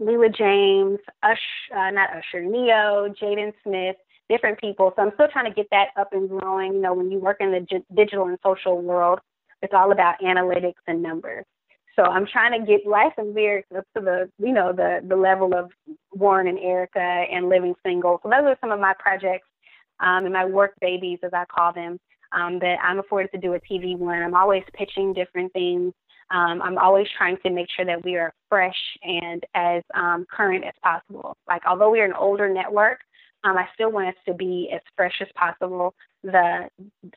Leela James, Ush, uh, not Usher, Ne-Yo, Jaden Smith, different people. So I'm still trying to get that up and growing. You know, when you work in the g- digital and social world, it's all about analytics and numbers. So I'm trying to get life and lyrics up to the, you know, the the level of Warren and Erica and Living Single. So those are some of my projects um, and my work babies, as I call them, um, that I'm afforded to do a TV one. I'm always pitching different things. Um, I'm always trying to make sure that we are fresh and as um, current as possible. Like, although we're an older network, um, I still want us to be as fresh as possible. The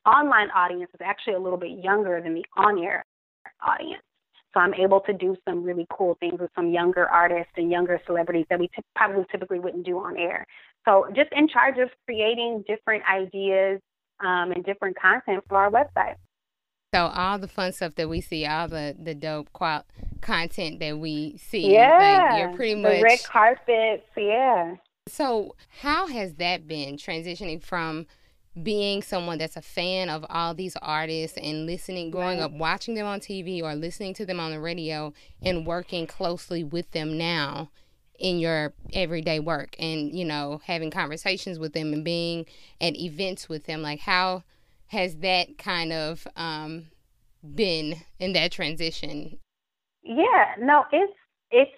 online audience is actually a little bit younger than the on air audience. So I'm able to do some really cool things with some younger artists and younger celebrities that we t- probably typically wouldn't do on air. So just in charge of creating different ideas um, and different content for our website. So all the fun stuff that we see, all the the dope qual- content that we see, yeah, like you're pretty much the red carpets, yeah. So how has that been transitioning from being someone that's a fan of all these artists and listening, growing right. up watching them on TV or listening to them on the radio and working closely with them now in your everyday work and, you know, having conversations with them and being at events with them, like how has that kind of um, been in that transition? Yeah, no, it's it's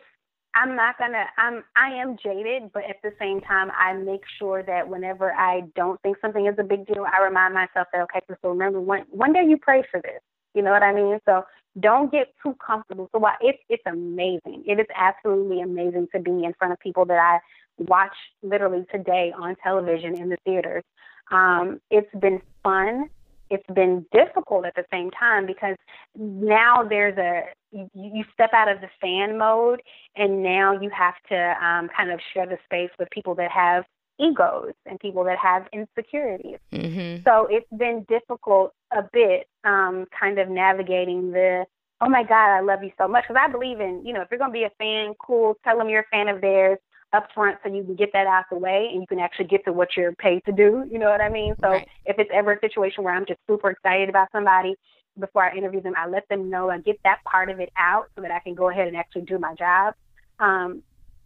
I'm not gonna I'm I am jaded, but at the same time I make sure that whenever I don't think something is a big deal, I remind myself that okay, so remember one one day you prayed for this. You know what I mean? So don't get too comfortable. So while it's it's amazing. It is absolutely amazing to be in front of people that I watch literally today on television in the theaters. Um, it's been fun it's been difficult at the same time because now there's a you, you step out of the fan mode and now you have to um, kind of share the space with people that have egos and people that have insecurities. Mm-hmm. So it's been difficult a bit, um, kind of navigating the oh my God, I love you so much. Because I believe in, you know, if you're going to be a fan, cool, tell them you're a fan of theirs up front so you can get that out the way and you can actually get to what you're paid to do. You know what I mean? So right. if it's ever a situation where I'm just super excited about somebody before I interview them, I let them know I get that part of it out so that I can go ahead and actually do my job. Um,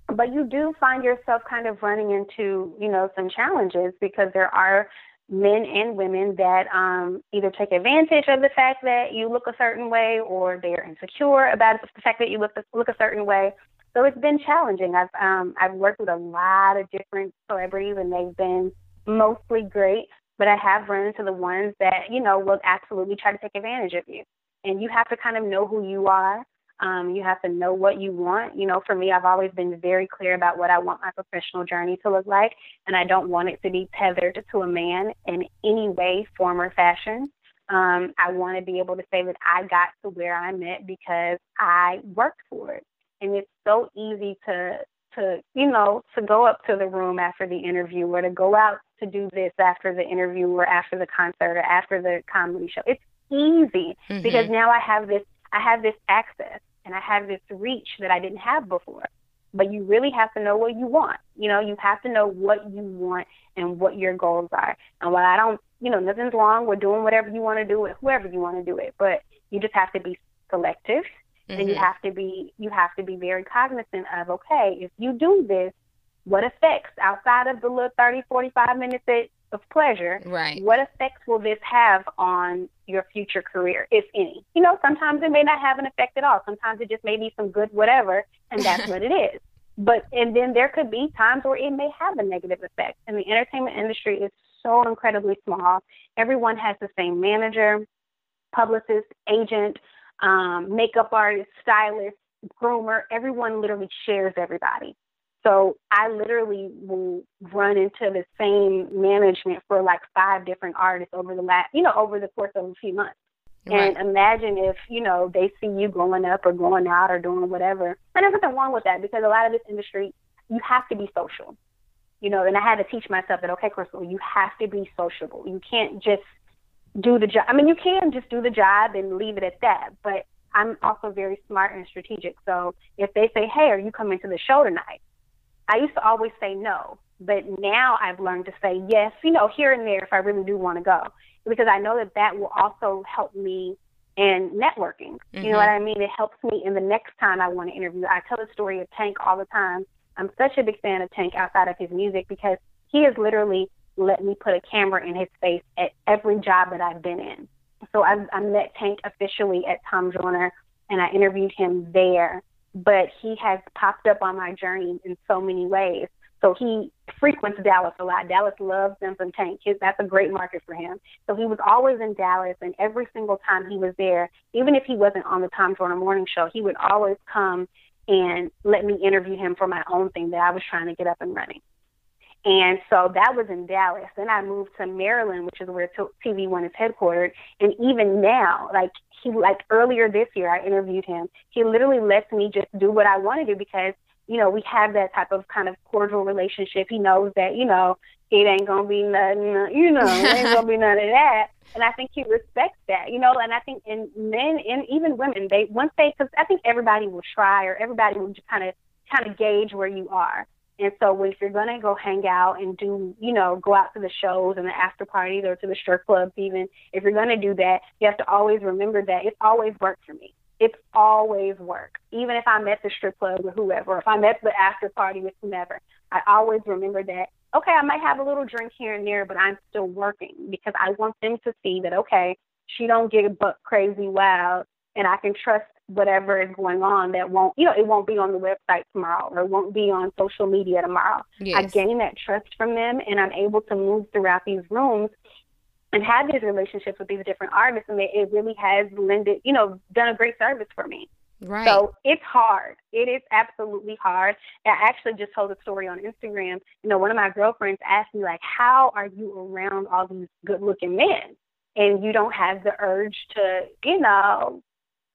but you do find yourself kind of running into, you know, some challenges because there are men and women that um, either take advantage of the fact that you look a certain way or they're insecure about the fact that you look look a certain way so it's been challenging. I've um, I've worked with a lot of different celebrities, and they've been mostly great. But I have run into the ones that you know will absolutely try to take advantage of you, and you have to kind of know who you are. Um, you have to know what you want. You know, for me, I've always been very clear about what I want my professional journey to look like, and I don't want it to be tethered to a man in any way, form, or fashion. Um, I want to be able to say that I got to where I'm at because I worked for it and it's so easy to to you know to go up to the room after the interview or to go out to do this after the interview or after the concert or after the comedy show. It's easy mm-hmm. because now i have this i have this access and i have this reach that i didn't have before. But you really have to know what you want. You know you have to know what you want and what your goals are. And while i don't you know nothing's wrong with doing whatever you want to do with whoever you want to do it but you just have to be selective mm-hmm. and you have to be you have to be very cognizant of okay if you do this what effects outside of the little 30 45 minutes of pleasure right. what effects will this have on your future career if any? You know sometimes it may not have an effect at all. Sometimes it just may be some good whatever and that's what it is. But and then there could be times where it may have a negative effect. And the entertainment industry is so incredibly small. Everyone has the same manager publicist agent um, makeup artist, stylist, groomer, everyone literally shares everybody. So I literally will run into the same management for like five different artists over the last, you know, over the course of a few months. Right. And imagine if, you know, they see you going up or going out or doing whatever. And there's nothing wrong with that because a lot of this industry, you have to be social. You know, and I had to teach myself that, okay, Krystal, you have to be sociable. You can't just do the job. I mean, you can just do the job and leave it at that, but I'm also very smart and strategic. So if they say, "Hey, are you coming to the show tonight?" I used to always say no, but now I've learned to say yes, you know, here and there if I really do want to go, because I know that that will also help me in networking. Mm-hmm. You know what mm-hmm. I mean? It helps me in the next time I want to interview. I tell the story of Tank all the time. I'm such a big fan of Tank outside of his music because he is literally let me put a camera in his face at every job that I've been in. So I, I met Tank officially at Tom Joyner and I interviewed him there. But he has popped up on my journey in so many ways. So he frequents Dallas a lot. Dallas loves them some Tank. His, that's a great market for him. So he was always in Dallas, and every single time he was there, even if he wasn't on the Tom Joyner Morning Show, he would always come and let me interview him for my own thing that I was trying to get up and running. And so that was in Dallas. Then I moved to Maryland, which is where TV One is headquartered. And even now, like he, like earlier this year, I interviewed him. He literally lets me just do what I want to do because, you know, we have that type of kind of cordial relationship. He knows that, you know, it ain't gonna be nothing, you know, it ain't gonna be none of that. And I think he respects that, you know. And I think in men and even women, they once they, because I think everybody will try or everybody will just kind of kind of gauge where you are. And so if you're going to go hang out and do, you know, go out to the shows and the after parties or to the strip clubs even, if you're going to do that, you have to always remember that it's always work for me. It's always work. Even if I'm at the strip club with whoever, if I'm at the after party with whomever, I always remember that, okay, I might have a little drink here and there, but I'm still working because I want them to see that, okay, she don't get buck crazy wild and I can trust whatever is going on that won't you know it won't be on the website tomorrow or won't be on social media tomorrow yes. i gain that trust from them and i'm able to move throughout these rooms and have these relationships with these different artists and it really has lended you know done a great service for me Right. So it's hard. It is absolutely hard. I actually just told a story on Instagram. You know, one of my girlfriends asked me like, "How are you around all these good-looking men?" and you don't have the urge to, you know,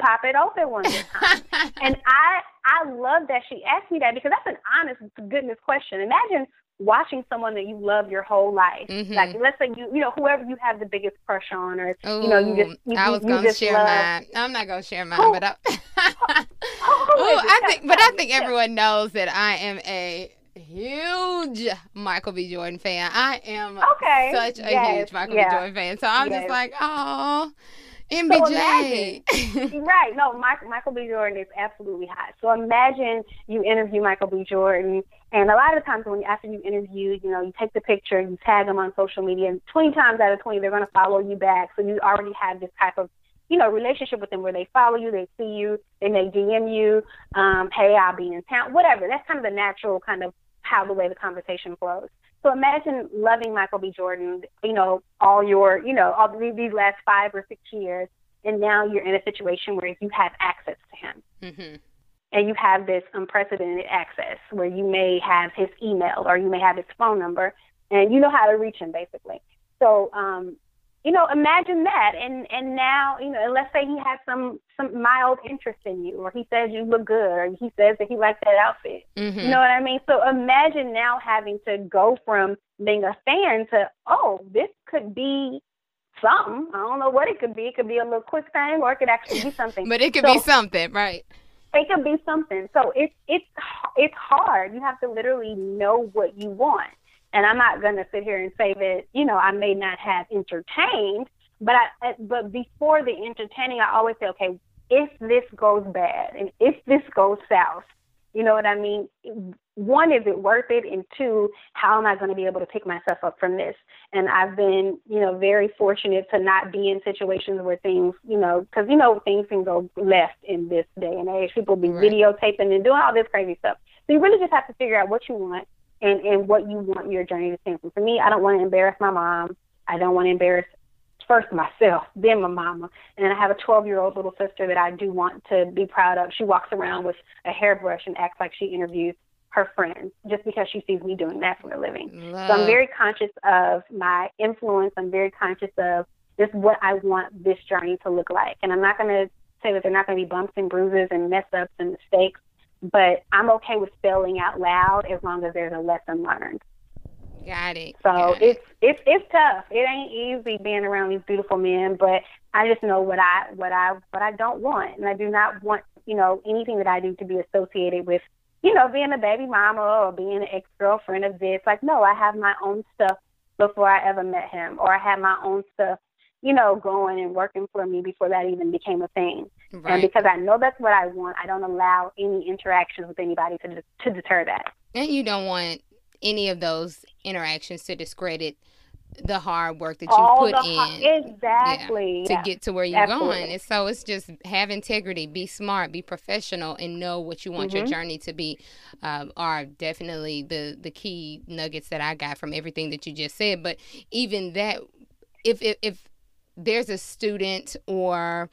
pop it open one time. and I I love that she asked me that because that's an honest goodness question. Imagine watching someone that you love your whole life. Mm-hmm. Like let's say you you know whoever you have the biggest crush on, or Ooh, you know you just you, I was gonna share love. mine. I'm not gonna share mine, but I, oh, I think but I think everyone knows that I am a huge Michael B. Jordan fan. I am okay. such a yes. huge Michael yeah. B. Jordan fan. So I'm yes. just like, oh. MBJ. So right. No, Michael, Michael B. Jordan is absolutely hot. So imagine you interview Michael B. Jordan, and a lot of times when after you interview, you know, you take the picture, you tag them on social media, and 20 times out of 20, they're going to follow you back. So you already have this type of, you know, relationship with them where they follow you, they see you, and they may DM you, um, hey, I'll be in town, whatever. That's kind of the natural kind of how the way the conversation flows. So imagine loving Michael B. Jordan, you know, all your, you know, all these last five or six years, and now you're in a situation where you have access to him. Mm-hmm. And you have this unprecedented access where you may have his email or you may have his phone number, and you know how to reach him basically. So um, you know, imagine that. And and now, you know, let's say he has some some mild interest in you, or he says you look good, or he says that he likes that outfit. Mm-hmm. You know what I mean? So imagine now having to go from being a fan to, oh, this could be something. I don't know what it could be. It could be a little quick thing, or it could actually be something. but it could so, be something, right? It could be something. So it's it's it's hard. You have to literally know what you want. And I'm not going to sit here and say that, you know, I may not have entertained, but I, uh, but before the entertaining, I always say, okay, if this goes bad and if this goes south, you know what I mean? One, is it worth it? And two, how am I going to be able to pick myself up from this? And I've been, you know, very fortunate to not be in situations where things, you know, because, you know, things can go left in this day and age. People be right. videotaping and doing all this crazy stuff. So you really just have to figure out what you want and, and what you want your journey to stand for. For me, I don't want to embarrass my mom. I don't want to embarrass first myself, then my mama. And then I have a 12 year old little sister that I do want to be proud of. She walks around with a hairbrush and acts like she interviews her friends just because she sees me doing that for a living. Love. So I'm very conscious of my influence. I'm very conscious of just what I want this journey to look like. And I'm not going to say that there are not going to be bumps and bruises and mess ups and mistakes but I'm okay with spelling out loud as long as there's a lesson learned. Got it. So Got it's it's it's tough. It ain't easy being around these beautiful men, but I just know what I what I what I don't want, and I do not want you know anything that I do to be associated with you know being a baby mama or being an ex girlfriend of this. Like no, I have my own stuff before I ever met him, or I had my own stuff you know, going and working for me before that even became a thing. Right. And because I know that's what I want, I don't allow any interactions with anybody to to deter that. And you don't want any of those interactions to discredit the hard work that you put in exactly yeah, to get to where you're Absolutely. going. And so it's just have integrity, be smart, be professional, and know what you want mm-hmm. your journey to be. Um, are definitely the the key nuggets that I got from everything that you just said. But even that, if if, if there's a student or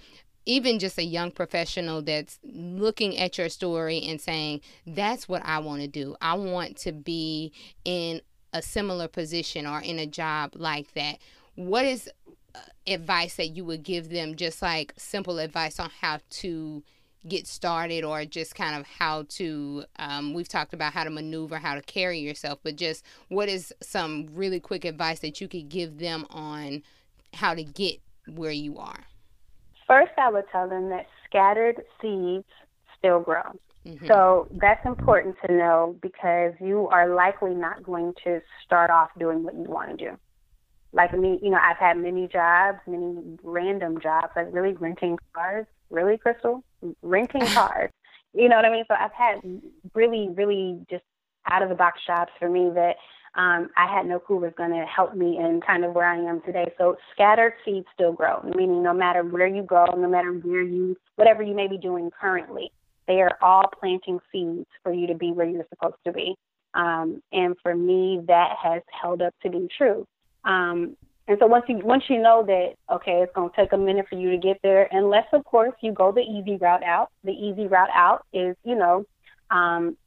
even just a young professional that's looking at your story and saying, that's what I want to do. I want to be in a similar position or in a job like that. What is uh, advice that you would give them, just like simple advice on how to get started or just kind of how to um, we've talked about how to maneuver how to carry yourself but just what is some really quick advice that you could give them on how to get where you are? First, I would tell them that scattered seeds still grow. Mm-hmm. So that's important to know because you are likely not going to start off doing what you want to do. Like me, you know, I've had many jobs, many random jobs, like really renting cars. Really, Krystal? Renting cars. You know what I mean? So I've had really, really just out of the box jobs for me that um, I had no clue was going to help me in kind of where I am today. So scattered seeds still grow, meaning no matter where you go, no matter where you, whatever you may be doing currently, they are all planting seeds for you to be where you're supposed to be. Um, and for me, that has held up to be true. Um, and so once you once you know that okay, it's going to take a minute for you to get there, unless of course you go the easy route out. The easy route out is you know um,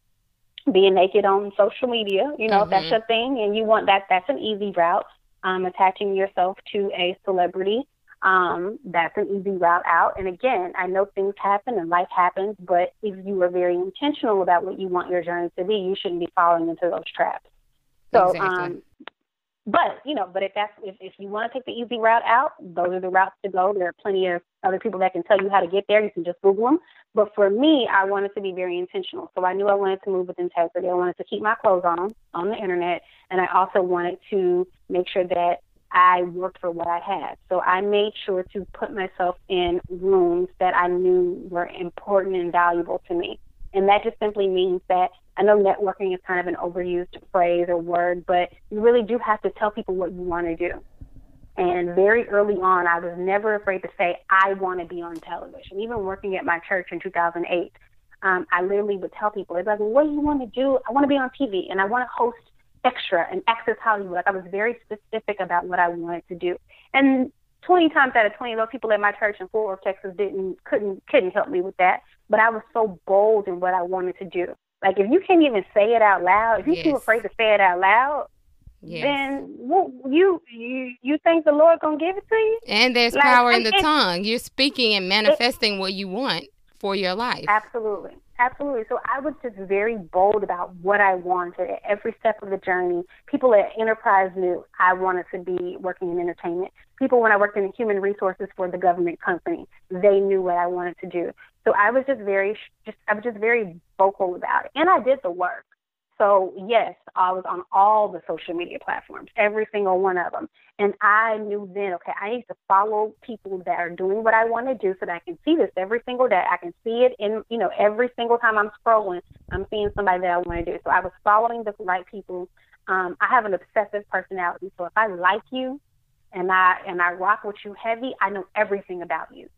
being naked on social media, you know, mm-hmm. that's your thing and you want that, that's an easy route. um, attaching yourself to a celebrity. Um, that's an easy route out. And again, I know things happen and life happens, but if you are very intentional about what you want your journey to be, you shouldn't be falling into those traps. So, exactly. um, but you know, but if that's if, if you want to take the easy route out, those are the routes to go. There are plenty of other people that can tell you how to get there. You can just Google them. But for me, I wanted to be very intentional. So I knew I wanted to move with integrity. I wanted to keep my clothes on on the internet, and I also wanted to make sure that I worked for what I had. So I made sure to put myself in rooms that I knew were important and valuable to me. And that just simply means that I know networking is kind of an overused phrase or word, but you really do have to tell people what you want to do. And very early on, I was never afraid to say, I want to be on television. Even working at my church in 2008, um, I literally would tell people, they'd be like, what do you want to do? I want to be on TV and I want to host extra and access Hollywood. Like I was very specific about what I wanted to do. And 20 times out of 20, those people at my church in Fort Worth, Texas didn't, couldn't, couldn't help me with that. But I was so bold in what I wanted to do. Like if you can't even say it out loud, if you're yes. too afraid to say it out loud, yes. then well, you you you think the Lord gonna give it to you? And there's like, power in the tongue. You're speaking and manifesting it, what you want for your life. Absolutely. Absolutely. So I was just very bold about what I wanted at every step of the journey. People at Enterprise knew I wanted to be working in entertainment. People, when I worked in human resources for the government company, they knew what I wanted to do. So I was just very, just I was just very vocal about it, and I did the work. So yes, I was on all the social media platforms, every single one of them. And I knew then, okay, I need to follow people that are doing what I want to do so that I can see this every single day. I can see it in, you know, every single time I'm scrolling, I'm seeing somebody that I want to do. So I was following the right people. Um, I have an obsessive personality. So if I like you and I and I rock with you heavy, I know everything about you.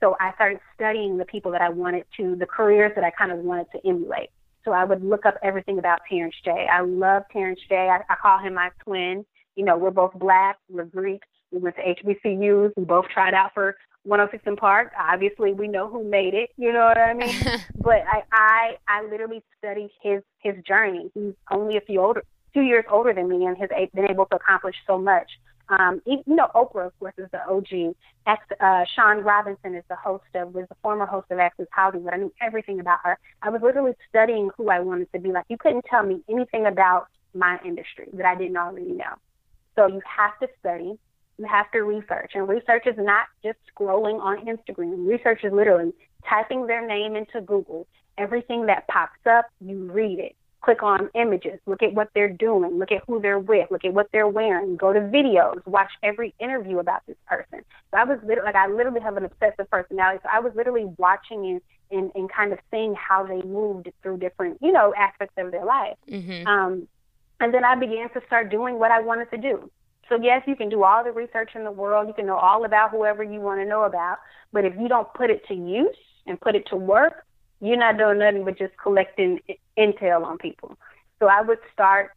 So I started studying the people that I wanted to, the careers that I kind of wanted to emulate. So I would look up everything about Terrence J. I love Terrence J. I, I call him my twin. You know, we're both black, we're Greek, we went to HBCUs, we both tried out for 106 & Park. Obviously, we know who made it. You know what I mean? but I, I, I literally studied his his journey. He's only a few older, two years older than me, and has been able to accomplish so much. Um, you know, Oprah, of course, is the OG. Ex, uh, Shaun Robinson is the host of, was the former host of Access Hollywood. I knew everything about her. I was literally studying who I wanted to be like. You couldn't tell me anything about my industry that I didn't already know. So you have to study. You have to research. And research is not just scrolling on Instagram. Research is literally typing their name into Google. Everything that pops up, you read it click on images, look at what they're doing, look at who they're with, look at what they're wearing, go to videos, watch every interview about this person. So I was literally like I literally have an obsessive personality. So I was literally watching and and, and kind of seeing how they moved through different, you know, aspects of their life. Mm-hmm. Um, and then I began to start doing what I wanted to do. So yes, you can do all the research in the world, you can know all about whoever you want to know about, but if you don't put it to use and put it to work, you're not doing nothing but just collecting intel on people. So I would start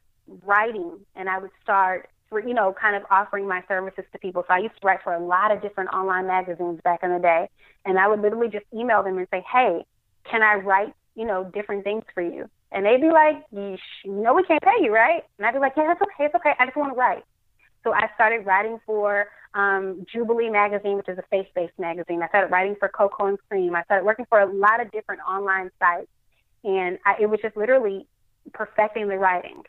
writing and I would start, you know, kind of offering my services to people. So I used to write for a lot of different online magazines back in the day. And I would literally just email them and say, hey, can I write, you know, different things for you? And they'd be like, you know, we can't pay you, right? And I'd be like, yeah, it's okay. It's okay. I just want to write. So I started writing for um, Jubilee Magazine, which is a faith based magazine. I started writing for Cocoa and Cream. I started working for a lot of different online sites. And I, it was just literally perfecting the writing.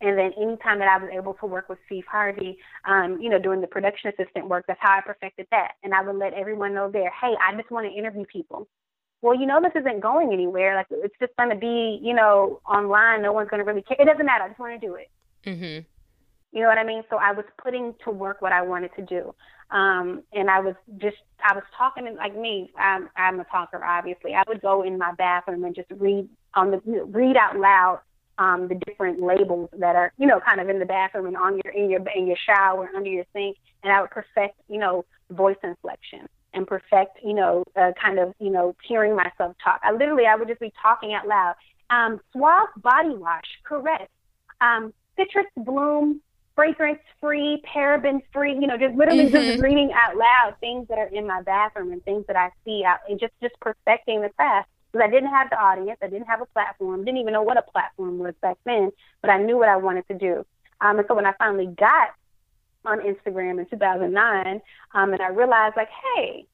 And then anytime that I was able to work with Steve Harvey, um, you know, doing the production assistant work, that's how I perfected that. And I would let everyone know there, hey, I just want to interview people. Well, you know, this isn't going anywhere. Like, it's just going to be, you know, online. No one's going to really care. It doesn't matter. I just want to do it. Mm-hmm. You know what I mean? So I was putting to work what I wanted to do. Um, and I was just, I was talking like me. I'm, I'm a talker, obviously. I would go in my bathroom and just read on the, read out loud um, the different labels that are, you know, kind of in the bathroom and on your in your in your shower under your sink, and I would perfect, you know, voice inflection and perfect, you know, uh, kind of, you know, hearing myself talk. I literally, I would just be talking out loud. Um, Suave body wash, correct. Um, citrus bloom fragrance free, paraben free, you know, just literally mm-hmm. just reading out loud things that are in my bathroom and things that I see out and just, just perfecting the craft. Because I didn't have the audience, I didn't have a platform, didn't even know what a platform was back then, but I knew what I wanted to do. Um, and so when I finally got on Instagram in 2009, um, and I realized like, hey,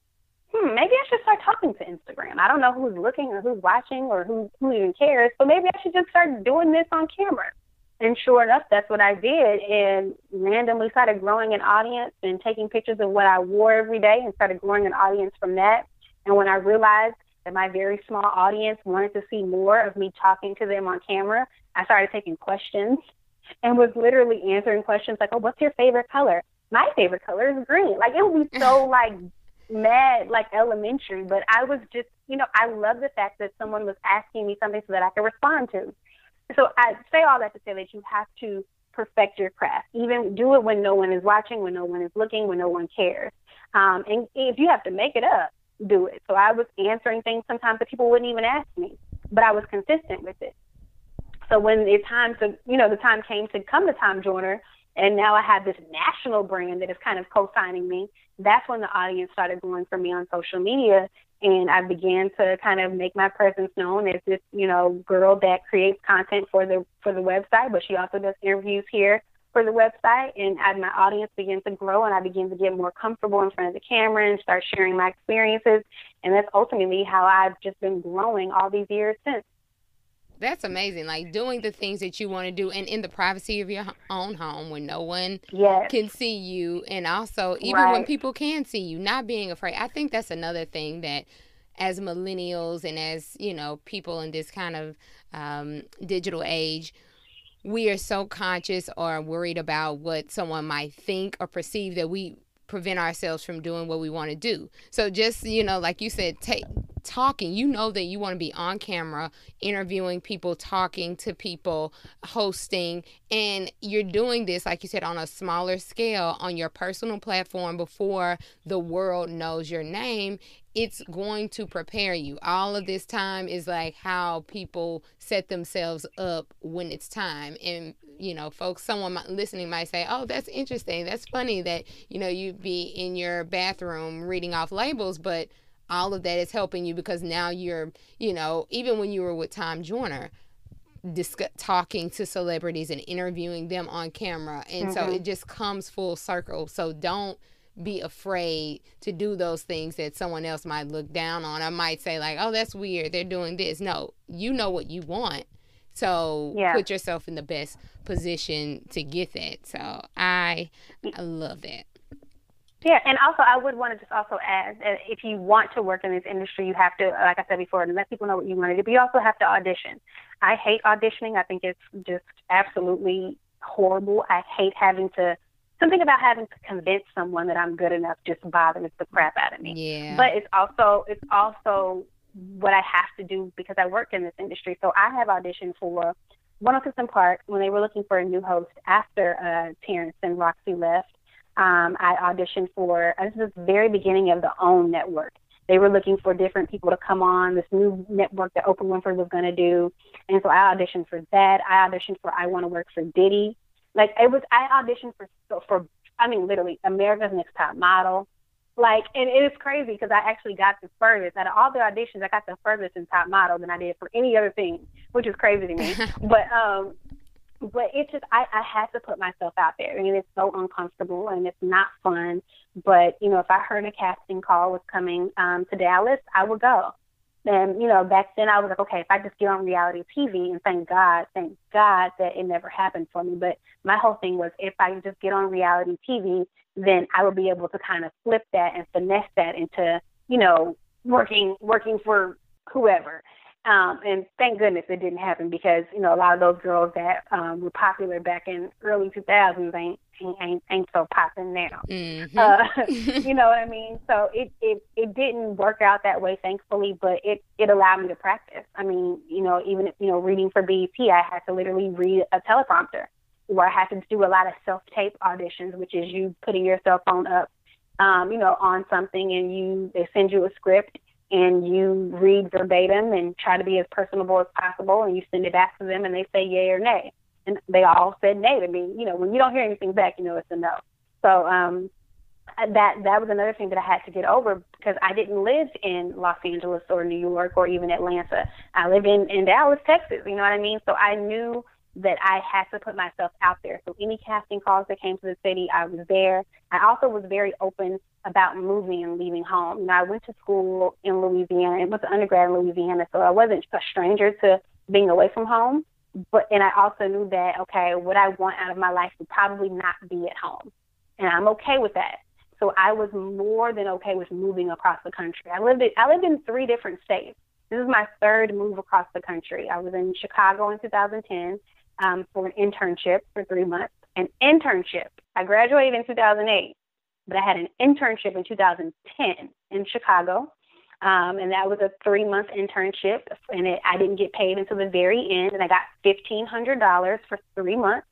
hmm, maybe I should start talking to Instagram. I don't know who's looking or who's watching or who who even cares, but maybe I should just start doing this on camera. And sure enough, that's what I did, and randomly started growing an audience and taking pictures of what I wore every day, and started growing an audience from that. And when I realized that my very small audience wanted to see more of me talking to them on camera, I started taking questions and was literally answering questions like, "Oh, what's your favorite color?" My favorite color is green. Like it would be so like mad, like elementary, but I was just, you know, I love the fact that someone was asking me something so that I could respond to. So I say all that to say that you have to perfect your craft. Even do it when no one is watching, when no one is looking, when no one cares. Um, and if you have to make it up, do it. So I was answering things sometimes that people wouldn't even ask me, but I was consistent with it. So when the time to, you know, the time came to come to Tom Joyner, and now I have this national brand that is kind of co-signing me. That's when the audience started going for me on social media, and I began to kind of make my presence known as this, you know, girl that creates content for the for the website, but she also does interviews here for the website. And as my audience began to grow, and I began to get more comfortable in front of the camera and start sharing my experiences, and that's ultimately how I've just been growing all these years since. That's amazing. Like doing the things that you want to do and in the privacy of your own home when no one yes. can see you. And also, even right. when people can see you, not being afraid. I think that's another thing that as millennials and as, you know, people in this kind of um, digital age, we are so conscious or worried about what someone might think or perceive that we prevent ourselves from doing what we want to do. So just, you know, like you said, take talking. You know that you want to be on camera, interviewing people, talking to people, hosting, and you're doing this like you said on a smaller scale on your personal platform before the world knows your name it's going to prepare you. All of this time is like how people set themselves up when it's time. And, you know, folks, someone listening might say, oh, that's interesting. That's funny that, you know, you'd be in your bathroom reading off labels, but all of that is helping you because now you're, you know, even when you were with Tom Joyner, discuss, talking to celebrities and interviewing them on camera. And mm-hmm. so it just comes full circle. So don't be afraid to do those things that someone else might look down on. I might say like, "Oh, that's weird. They're doing this." No, you know what you want. So yeah. put yourself in the best position to get that. So I I love that. Yeah, and also I would want to just also add that if you want to work in this industry, you have to, like I said before, let people know what you want to do. But you also have to audition. I hate auditioning. I think it's just absolutely horrible. I hate having to something about having to convince someone that I'm good enough just bothers the crap out of me. Yeah. But it's also it's also what I have to do because I work in this industry. So I have auditioned for 106 & Park when they were looking for a new host after uh, Terrence and Roxy left. Um, I auditioned for uh, this is the very beginning of the OWN network. They were looking for different people to come on this new network that Oprah Winfrey was going to do, and so I auditioned for that. I auditioned for I Want to Work for Diddy. Like it was, I auditioned for for I mean literally America's Next Top Model. Like, and it is crazy because I actually got the furthest out of all the auditions. I got the furthest in Top Model than I did for any other thing, which is crazy to me. but um, but it's just I I had to put myself out there, I and mean, it's so uncomfortable and it's not fun. But you know, if I heard a casting call was coming um to Dallas, I would go. And, you know, back then I was like, okay, if I just get on reality TV, and thank God, thank God that it never happened for me. But my whole thing was if I just get on reality TV, then I would be able to kind of flip that and finesse that into, you know, working working for whoever. Um, and thank goodness it didn't happen because you know a lot of those girls that um, were popular back in early 2000s ain't ain't ain't so popping now. Mm-hmm. Uh, you know what I mean? So it it it didn't work out that way, thankfully, but it it allowed me to practice. I mean, you know, even if, you know, reading for BET, I had to literally read a teleprompter where I had to do a lot of self tape auditions, which is you putting your cell phone up, um, you know, on something, and you they send you a script and you read verbatim and try to be as personable as possible, and you send it back to them, and they say yay or nay and they all said nay to me. You know, when you don't hear anything back, you know it's a no. So um, that that was another thing that I had to get over because I didn't live in Los Angeles or New York or even Atlanta. I live in in Dallas, Texas. You know what I mean? So I knew that I had to put myself out there. So any casting calls that came to the city, I was there. I also was very open about moving and leaving home. You know, I went to school in Louisiana and went to undergrad in Louisiana, so I wasn't a stranger to being away from home. But and I also knew that okay, what I want out of my life would probably not be at home, and I'm okay with that. So I was more than okay with moving across the country. I lived in, I lived in three different states. This is my third move across the country. I was in Chicago in 2010 um, for an internship for three months. An internship. I graduated in 2008, but I had an internship in 2010 in Chicago. Um, and that was a three month internship, and it, I didn't get paid until the very end, and I got fifteen hundred dollars for three months.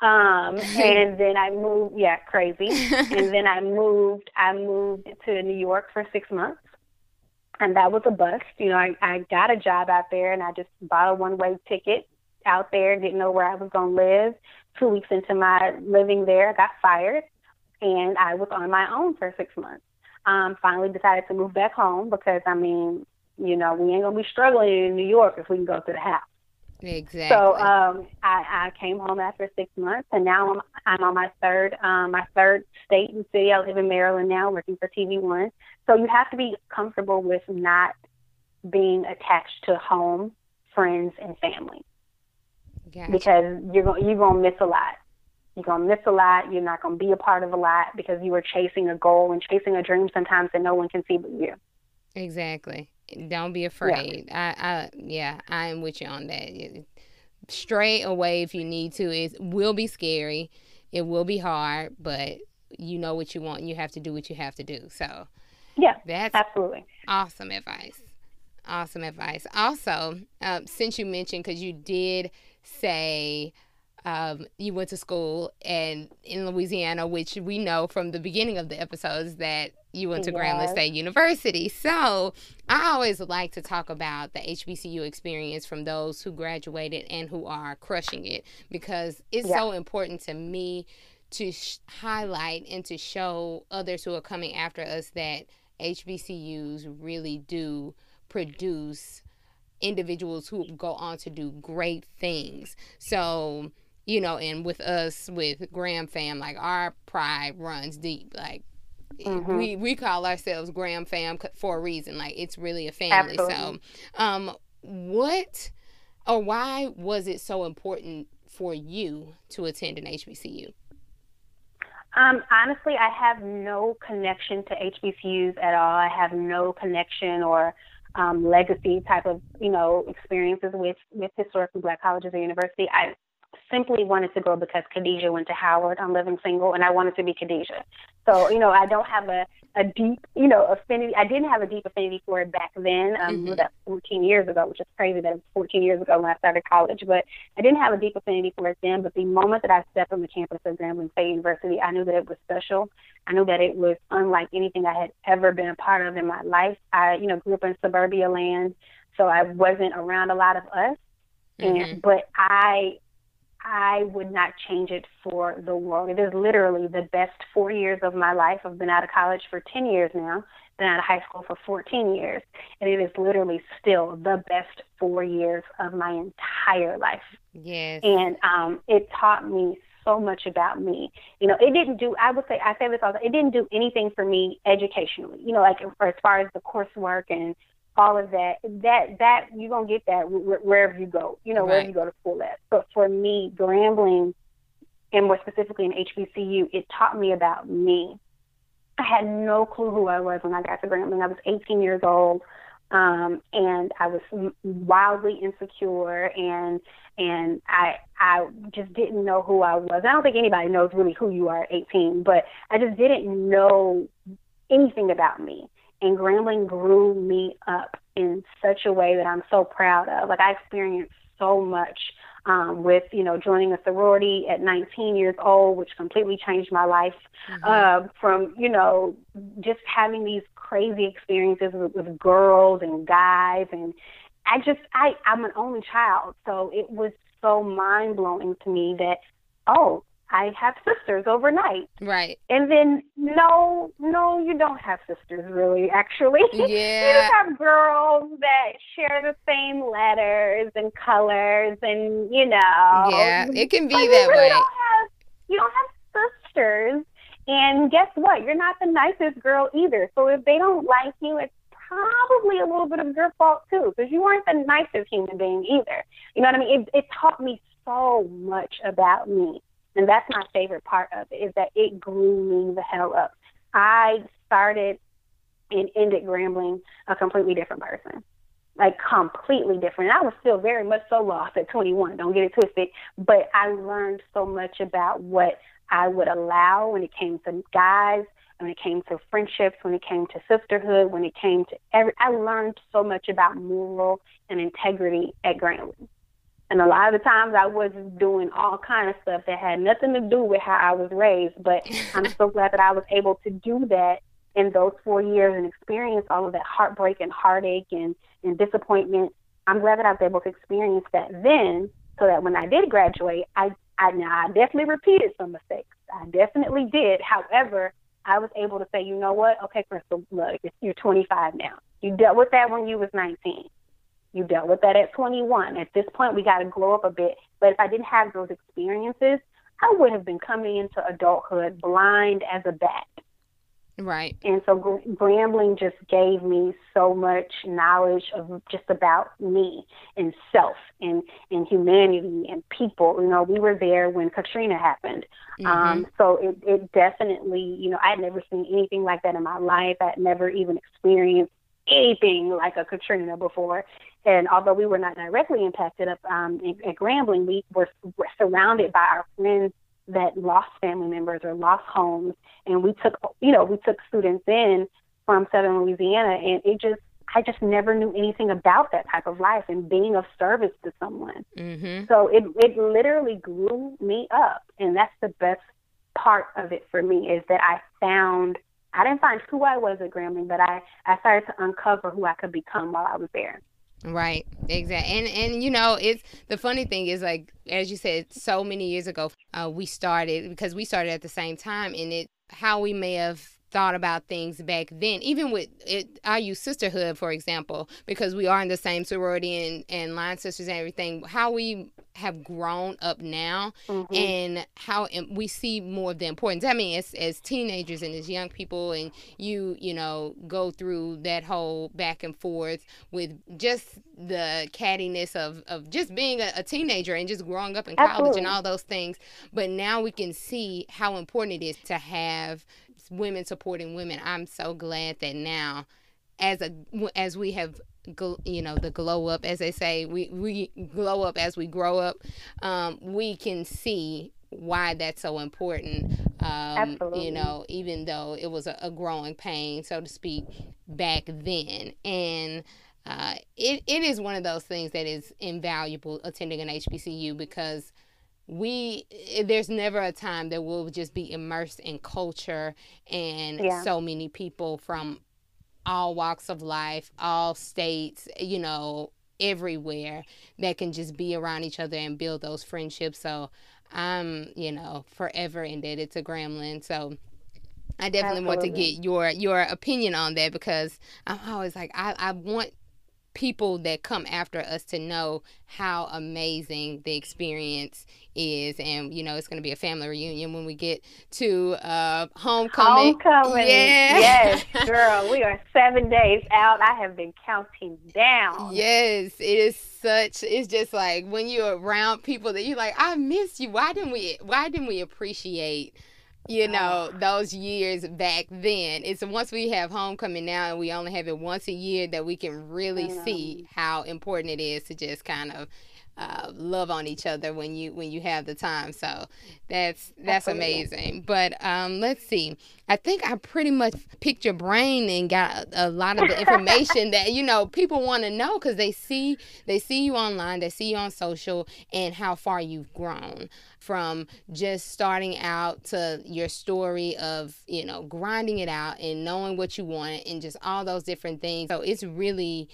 Um, and then I moved, yeah, crazy. and then I moved, I moved to New York for six months, and that was a bust. You know, I, I got a job out there, and I just bought a one way ticket out there, didn't know where I was going to live. Two weeks into my living there, I got fired, and I was on my own for six months. Um, finally decided to move back home because I mean, you know, we ain't gonna be struggling in New York if we can go to the house. Exactly. So um, I, I came home after six months, and now I'm I'm on my third um, my third state and city. I live in Maryland now, working for TV One. So you have to be comfortable with not being attached to home, friends, and family gotcha. because you're going you're gonna miss a lot. You're gonna miss a lot. You're not gonna be a part of a lot because you were chasing a goal and chasing a dream sometimes that no one can see but you. Exactly. Don't be afraid. Yeah. I, I yeah, I am with you on that. Stray away if you need to. It will be scary. It will be hard, but you know what you want and you have to do what you have to do. So Yeah. That's absolutely awesome advice. Awesome advice. Also, um, since you mentioned because you did say um, you went to school and in Louisiana, which we know from the beginning of the episodes that you went to yes. Grambling State University. So I always like to talk about the HBCU experience from those who graduated and who are crushing it because it's yeah. so important to me to sh- highlight and to show others who are coming after us that HBCUs really do produce individuals who go on to do great things. So, you know, and with us with Gram fam, like our pride runs deep. Like mm-hmm. we we call ourselves Gram fam for a reason. Like it's really a family. Absolutely. So, um, what or why was it so important for you to attend an HBCU? Um, honestly, I have no connection to HBCUs at all. I have no connection or um, legacy type of you know experiences with with historically black colleges or university. I simply wanted to go because Khadijah went to Howard. I'm living single, and I wanted to be Khadijah. So you know, I don't have a a deep, you know, affinity. I didn't have a deep affinity for it back then. Um, mm-hmm. That 14 years ago, which is crazy that it was 14 years ago when I started college. But I didn't have a deep affinity for it then. But the moment that I stepped on the campus of Grambling State University, I knew that it was special. I knew that it was unlike anything I had ever been a part of in my life. I, you know, grew up in suburbia land, so I wasn't around a lot of us. Mm-hmm. And but I I would not change it for the world. It is literally the best four years of my life. I've been out of college for 10 years now, been out of high school for 14 years, and it is literally still the best four years of my entire life. Yes. And um, it taught me so much about me. You know, it didn't do, I would say, I say this all the time, it didn't do anything for me educationally, you know, like as far as the coursework and all of that. That that you're gonna get that wherever you go. You know, right. wherever you go to school at. But for me, Grambling, and more specifically in HBCU, it taught me about me. I had no clue who I was when I got to Grambling. I was 18 years old, um, and I was wildly insecure, and and I I just didn't know who I was. I don't think anybody knows really who you are at 18, but I just didn't know anything about me and Grambling grew me up in such a way that I'm so proud of. Like I experienced so much um, with you know joining a sorority at 19 years old, which completely changed my life. Mm-hmm. Uh, from you know just having these crazy experiences with, with girls and guys, and I just I I'm an only child, so it was so mind blowing to me that oh I have sisters overnight. Right. And then no, no, you don't have sisters really. Actually, yeah. you just have girls that share the same letters and colors, and you know. Yeah, it can be that you really way. Don't have, you don't have sisters, and guess what? You're not the nicest girl either. So if they don't like you, it's probably a little bit of your fault too, because you weren't the nicest human being either. You know what I mean? It, it taught me so much about me. And that's my favorite part of it is that it grew me the hell up. I started and ended Grambling a completely different person. Like completely different. I was still very much so lost at 21. Don't get it twisted. But I learned so much about what I would allow when it came to guys, when it came to friendships, when it came to sisterhood, when it came to every. I learned so much about moral and integrity at Grambling. And a lot of the times I was doing all kind of stuff that had nothing to do with how I was raised. But I'm so glad that I was able to do that in those four years and experience all of that heartbreak and heartache and, and disappointment. I'm glad that I was able to experience that then so that when I did graduate, I, I now I definitely repeated some mistakes. I definitely did. However, I was able to say, you know what? Okay, Krystal, look, you're 25 now. You dealt with that when you was 19. You dealt with that at 21. At this point, we got to grow up a bit. But if I didn't have those experiences, I would have been coming into adulthood blind as a bat. Right. And so Grambling just gave me so much knowledge of just about me and self and, and humanity and people. You know, we were there when Katrina happened. Mm-hmm. Um, so it, it definitely, you know, I had never seen anything like that in my life. I had never even experienced anything like a Katrina before. And although we were not directly impacted up um, Grambling, we were, were surrounded by our friends that lost family members or lost homes, and we took, you know, we took students in from Southern Louisiana, and it just, I just never knew anything about that type of life and being of service to someone. Mm-hmm. So it, it literally grew me up, and that's the best part of it for me is that I found I didn't find who I was at Grambling, but I I started to uncover who I could become while I was there. Right, exactly, and and you know it's the funny thing is like as you said, so many years ago uh, we started because we started at the same time, and it how we may have thought about things back then. Even with it, I use sisterhood for example because we are in the same sorority and and line sisters and everything. How we have grown up now mm-hmm. and how we see more of the importance. I mean, as, as teenagers and as young people, and you, you know, go through that whole back and forth with just the cattiness of, of just being a, a teenager and just growing up in college Absolutely. and all those things. But now we can see how important it is to have women supporting women. I'm so glad that now as a as we have you know the glow up as they say we we glow up as we grow up um, we can see why that's so important um, you know even though it was a, a, growing pain so to speak back then and uh, it, it is one of those things that is invaluable attending an hbcu because we eh, there's never a time that we'll just be immersed in culture and yeah. so many people from all walks of life, all states, eh, you know, everywhere that can just be around each other and build those friendships. So I'm, you know, forever indebted to Grambling. So I definitely Absolutely. want to get your your opinion on that because I'm always like I, I want people that come after us to know how amazing the experience is. And you know it's going to be a family reunion when we get to uh homecoming. Homecoming. Yeah. yes girl we are seven days out. I have been counting down. Yes it is such it's just like when you're around people that you're like i miss you. Why didn't we why didn't we appreciate you oh. know those years back then. It's once we have homecoming now and we only have it once a year that we can really see how important it is to just kind of uh, love on each other when you when you have the time. So that's that's amazing. But um, let's see. I think I pretty much picked your brain and got a, a lot of the information that you know people want to know because they see they see you online, they see you on social, and how far you've grown from just starting out to your story of you know grinding it out and knowing what you want and just all those different things. So it's really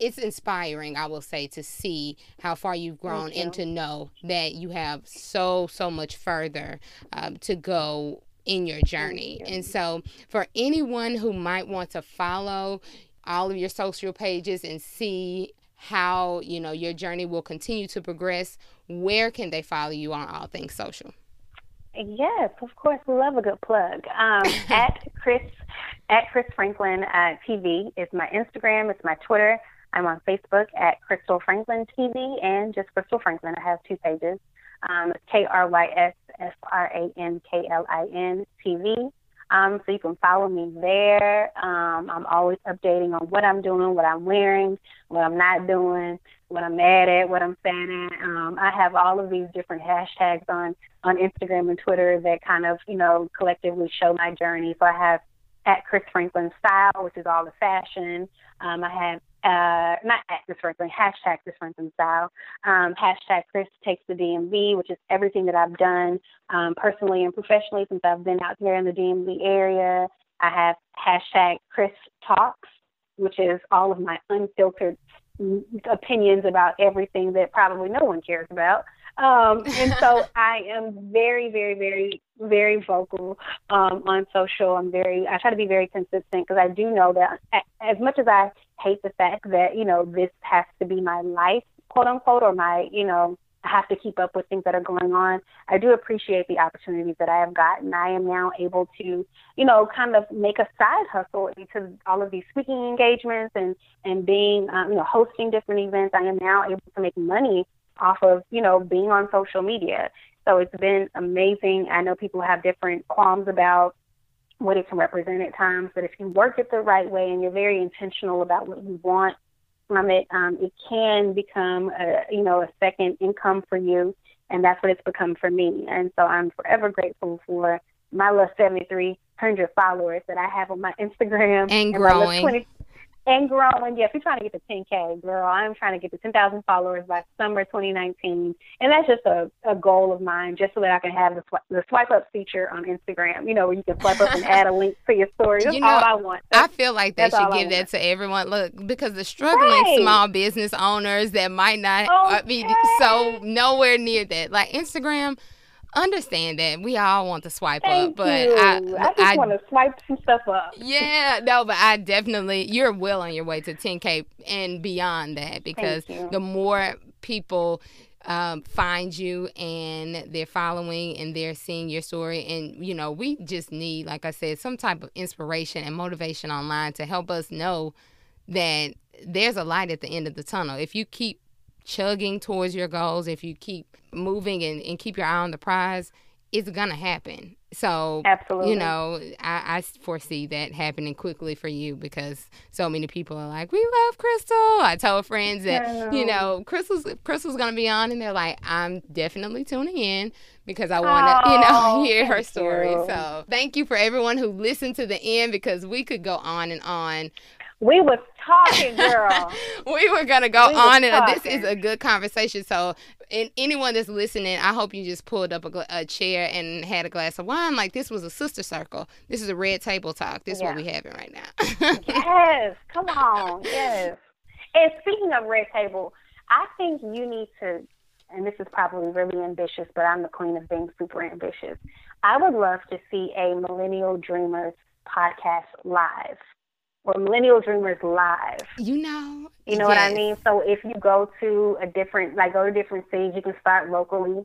it's inspiring, I will say, to see how far you've grown you. and to know that you have so, so much further um, to go in your journey. You. And so, for anyone who might want to follow all of your social pages and see how you know your journey will continue to progress where can they follow you on all things social yes of course we love a good plug um, at krys at krys franklin uh, tv is my instagram it's my twitter i'm on facebook at krystal franklin tv and just krystal franklin i have two pages um, k-r-y-s-f-r-a-n-k-l-i-n tv um, so you can follow me there. Um, I'm always updating on what I'm doing, what I'm wearing, what I'm not doing, what I'm mad at, what I'm sad at. Um, I have all of these different hashtags on on Instagram and Twitter that kind of you know collectively show my journey. So I have at Krys Franklin Style, which is all the fashion. Um, I have uh, not at Krys Franklin, hashtag Krys Franklin Style, um, hashtag Krys Takes the DMV, which is everything that I've done um, personally and professionally since I've been out here in the DMV area. I have hashtag Krys Talks, which is all of my unfiltered opinions about everything that probably no one cares about. Um, and so I am very, very, very, very vocal um, on social. I'm very, I try to be very consistent because I do know that as much as I hate the fact that, you know, this has to be my life, quote unquote, or my, you know, I have to keep up with things that are going on. I do appreciate the opportunities that I have gotten. I am now able to, you know, kind of make a side hustle into all of these speaking engagements and and being, um, you know, hosting different events. I am now able to make money off of, you know, being on social media. So it's been amazing. I know people have different qualms about what it can represent at times, but if you work it the right way and you're very intentional about what you want from it, um, it can become a, you know, a second income for you. And that's what it's become for me. And so I'm forever grateful for my little 7,300 followers that I have on my Instagram. And, and growing and growing. Yes, we're trying to get to 10K, girl. I'm trying to get to 10,000 followers by summer 2019. And that's just a, a goal of mine, just so that I can have the, sw- the swipe up feature on Instagram, you know, where you can swipe up and add a link to your story. That's you know, all I want. That's, I feel like they should give that to everyone. Look, because the struggling right. small business owners that might not okay. be so nowhere near that. Like Instagram, understand that we all want to swipe Thank up, but you. I, I just want to swipe some stuff up. Yeah, no, but I definitely you're well on your way to 10k and beyond that because the more people um, find you and they're following and they're seeing your story and you know we just need like i said some type of inspiration and motivation online to help us know that there's a light at the end of the tunnel if you keep chugging towards your goals, if you keep moving and, and keep your eye on the prize, it's gonna happen. So absolutely, you know, I, I foresee that happening quickly for you because so many people are like, "We love Krystal." I told friends that you know Krystal's Krystal's gonna be on, and they're like, "I'm definitely tuning in because I want to, you know, hear her story." You. So thank you for everyone who listened to the end because we could go on and on we was talking, girl. we were gonna go we on, and this is a good conversation. So, and anyone that's listening, I hope you just pulled up a, a, chair and had a glass of wine. Like this was a sister circle. This is a red table talk. This yeah. is what we having right now. yes, come on, yes. And speaking of red table, I think you need to. And this is probably really ambitious, but I'm the queen of being super ambitious. I would love to see a Millennial Dreamers podcast live or Millennial Dreamers Live. You know. You know yes. what I mean? So if you go to a different, like go to different cities, you can start locally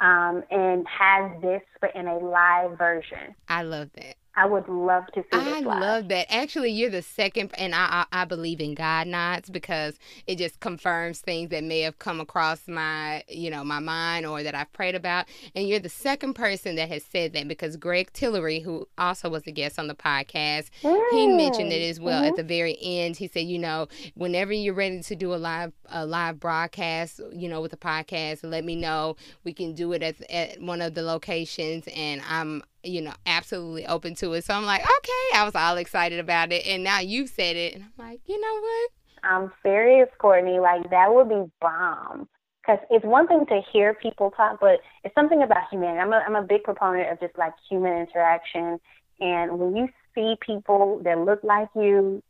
um, and have this, but in a live version. I love that. I would love to see. I love that. Actually, you're the second, and I, I, I believe in God nods because it just confirms things that may have come across my you know my mind or that I've prayed about. And you're the second person that has said that because Greg Tillery, who also was a guest on the podcast, mm. he mentioned it as well mm-hmm. at the very end. He said, you know, whenever you're ready to do a live a live broadcast, you know, with a podcast, let me know. We can do it at at one of the locations, and I'm you know, absolutely open to it. So I'm like, okay, I was all excited about it. And now you said it. And I'm like, you know what? I'm serious, Courtney. Like, that would be bomb. Because it's one thing to hear people talk, but it's something about humanity. I'm a, I'm a big proponent of just like human interaction. And when you see people that look like you,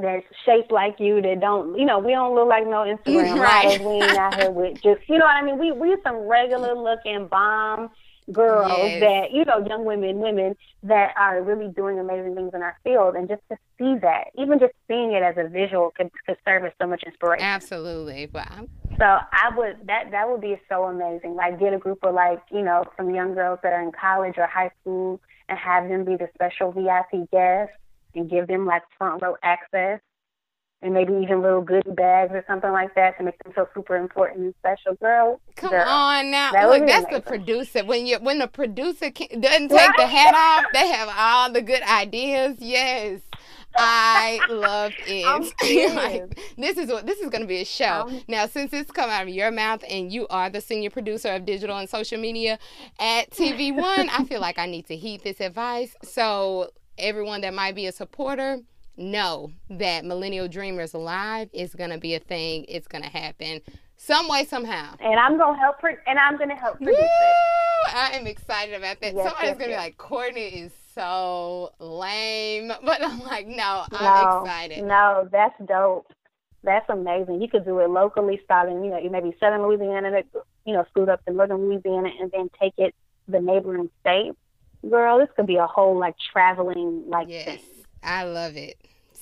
that's shaped like you that don't you know we don't look like no Instagram right. models. We ain't out here with just you know what I mean. We we some regular looking bomb girls yes. that you know young women women that are really doing amazing things in our field and just to see that even just seeing it as a visual could, could serve as so much inspiration. Absolutely. Wow so i would that that would be so amazing. Like get a group of like you know some young girls that are in college or high school and have them be the special vip guests and give them like front row access and maybe even little goodie bags or something like that to make them feel super important and special. Girl, come girl, on now. That Look, that's amazing. the producer. When you when the producer can, doesn't take the hat off, they have all the good ideas. Yes. I love it. like, this is what this is going to be a show. now, since it's come out of your mouth and you are the senior producer of digital and social media at TV One, I feel like I need to heed this advice. So, everyone that might be a supporter, know that Millennial Dreamers Live is going to be a thing. It's going to happen some way, somehow. And I'm going to help, pro- and I'm going to help produce Woo! it. I am excited about that. Yes, Somebody's yes, going to yes. be like, Courtney is so lame. But I'm like, no, I'm excited. No, that's dope. That's amazing. You could do it locally, starting, you know, you maybe southern Louisiana, you know, scoot up to northern Louisiana, and then take it the neighboring state Girl, this could be a whole like traveling like yes. thing. I love it.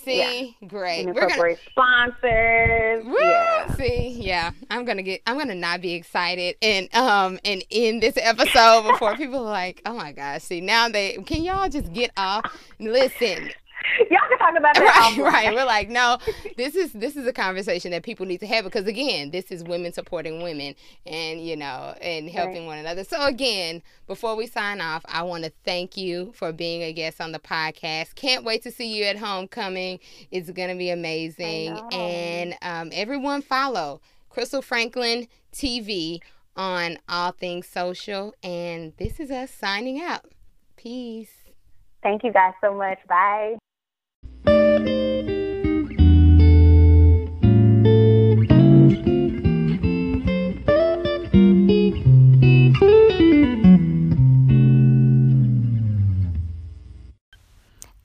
See, yeah. great. And We're gonna sponsors. Woo! Yeah. See, yeah. I'm gonna get. I'm gonna not be excited and um and in this episode before people are like, oh my gosh. See now they can y'all just get off. Listen, Y'all can talk about that. Right, right. We're like, no, this is this is a conversation that people need to have because again, this is women supporting women and you know and helping right. one another. So again, before we sign off, I want to thank you for being a guest on the podcast. Can't wait to see you at homecoming. It's gonna be amazing. And um, everyone follow Krystal Franklin TV on all things social. And this is us signing out. Peace. Thank you guys so much. Bye.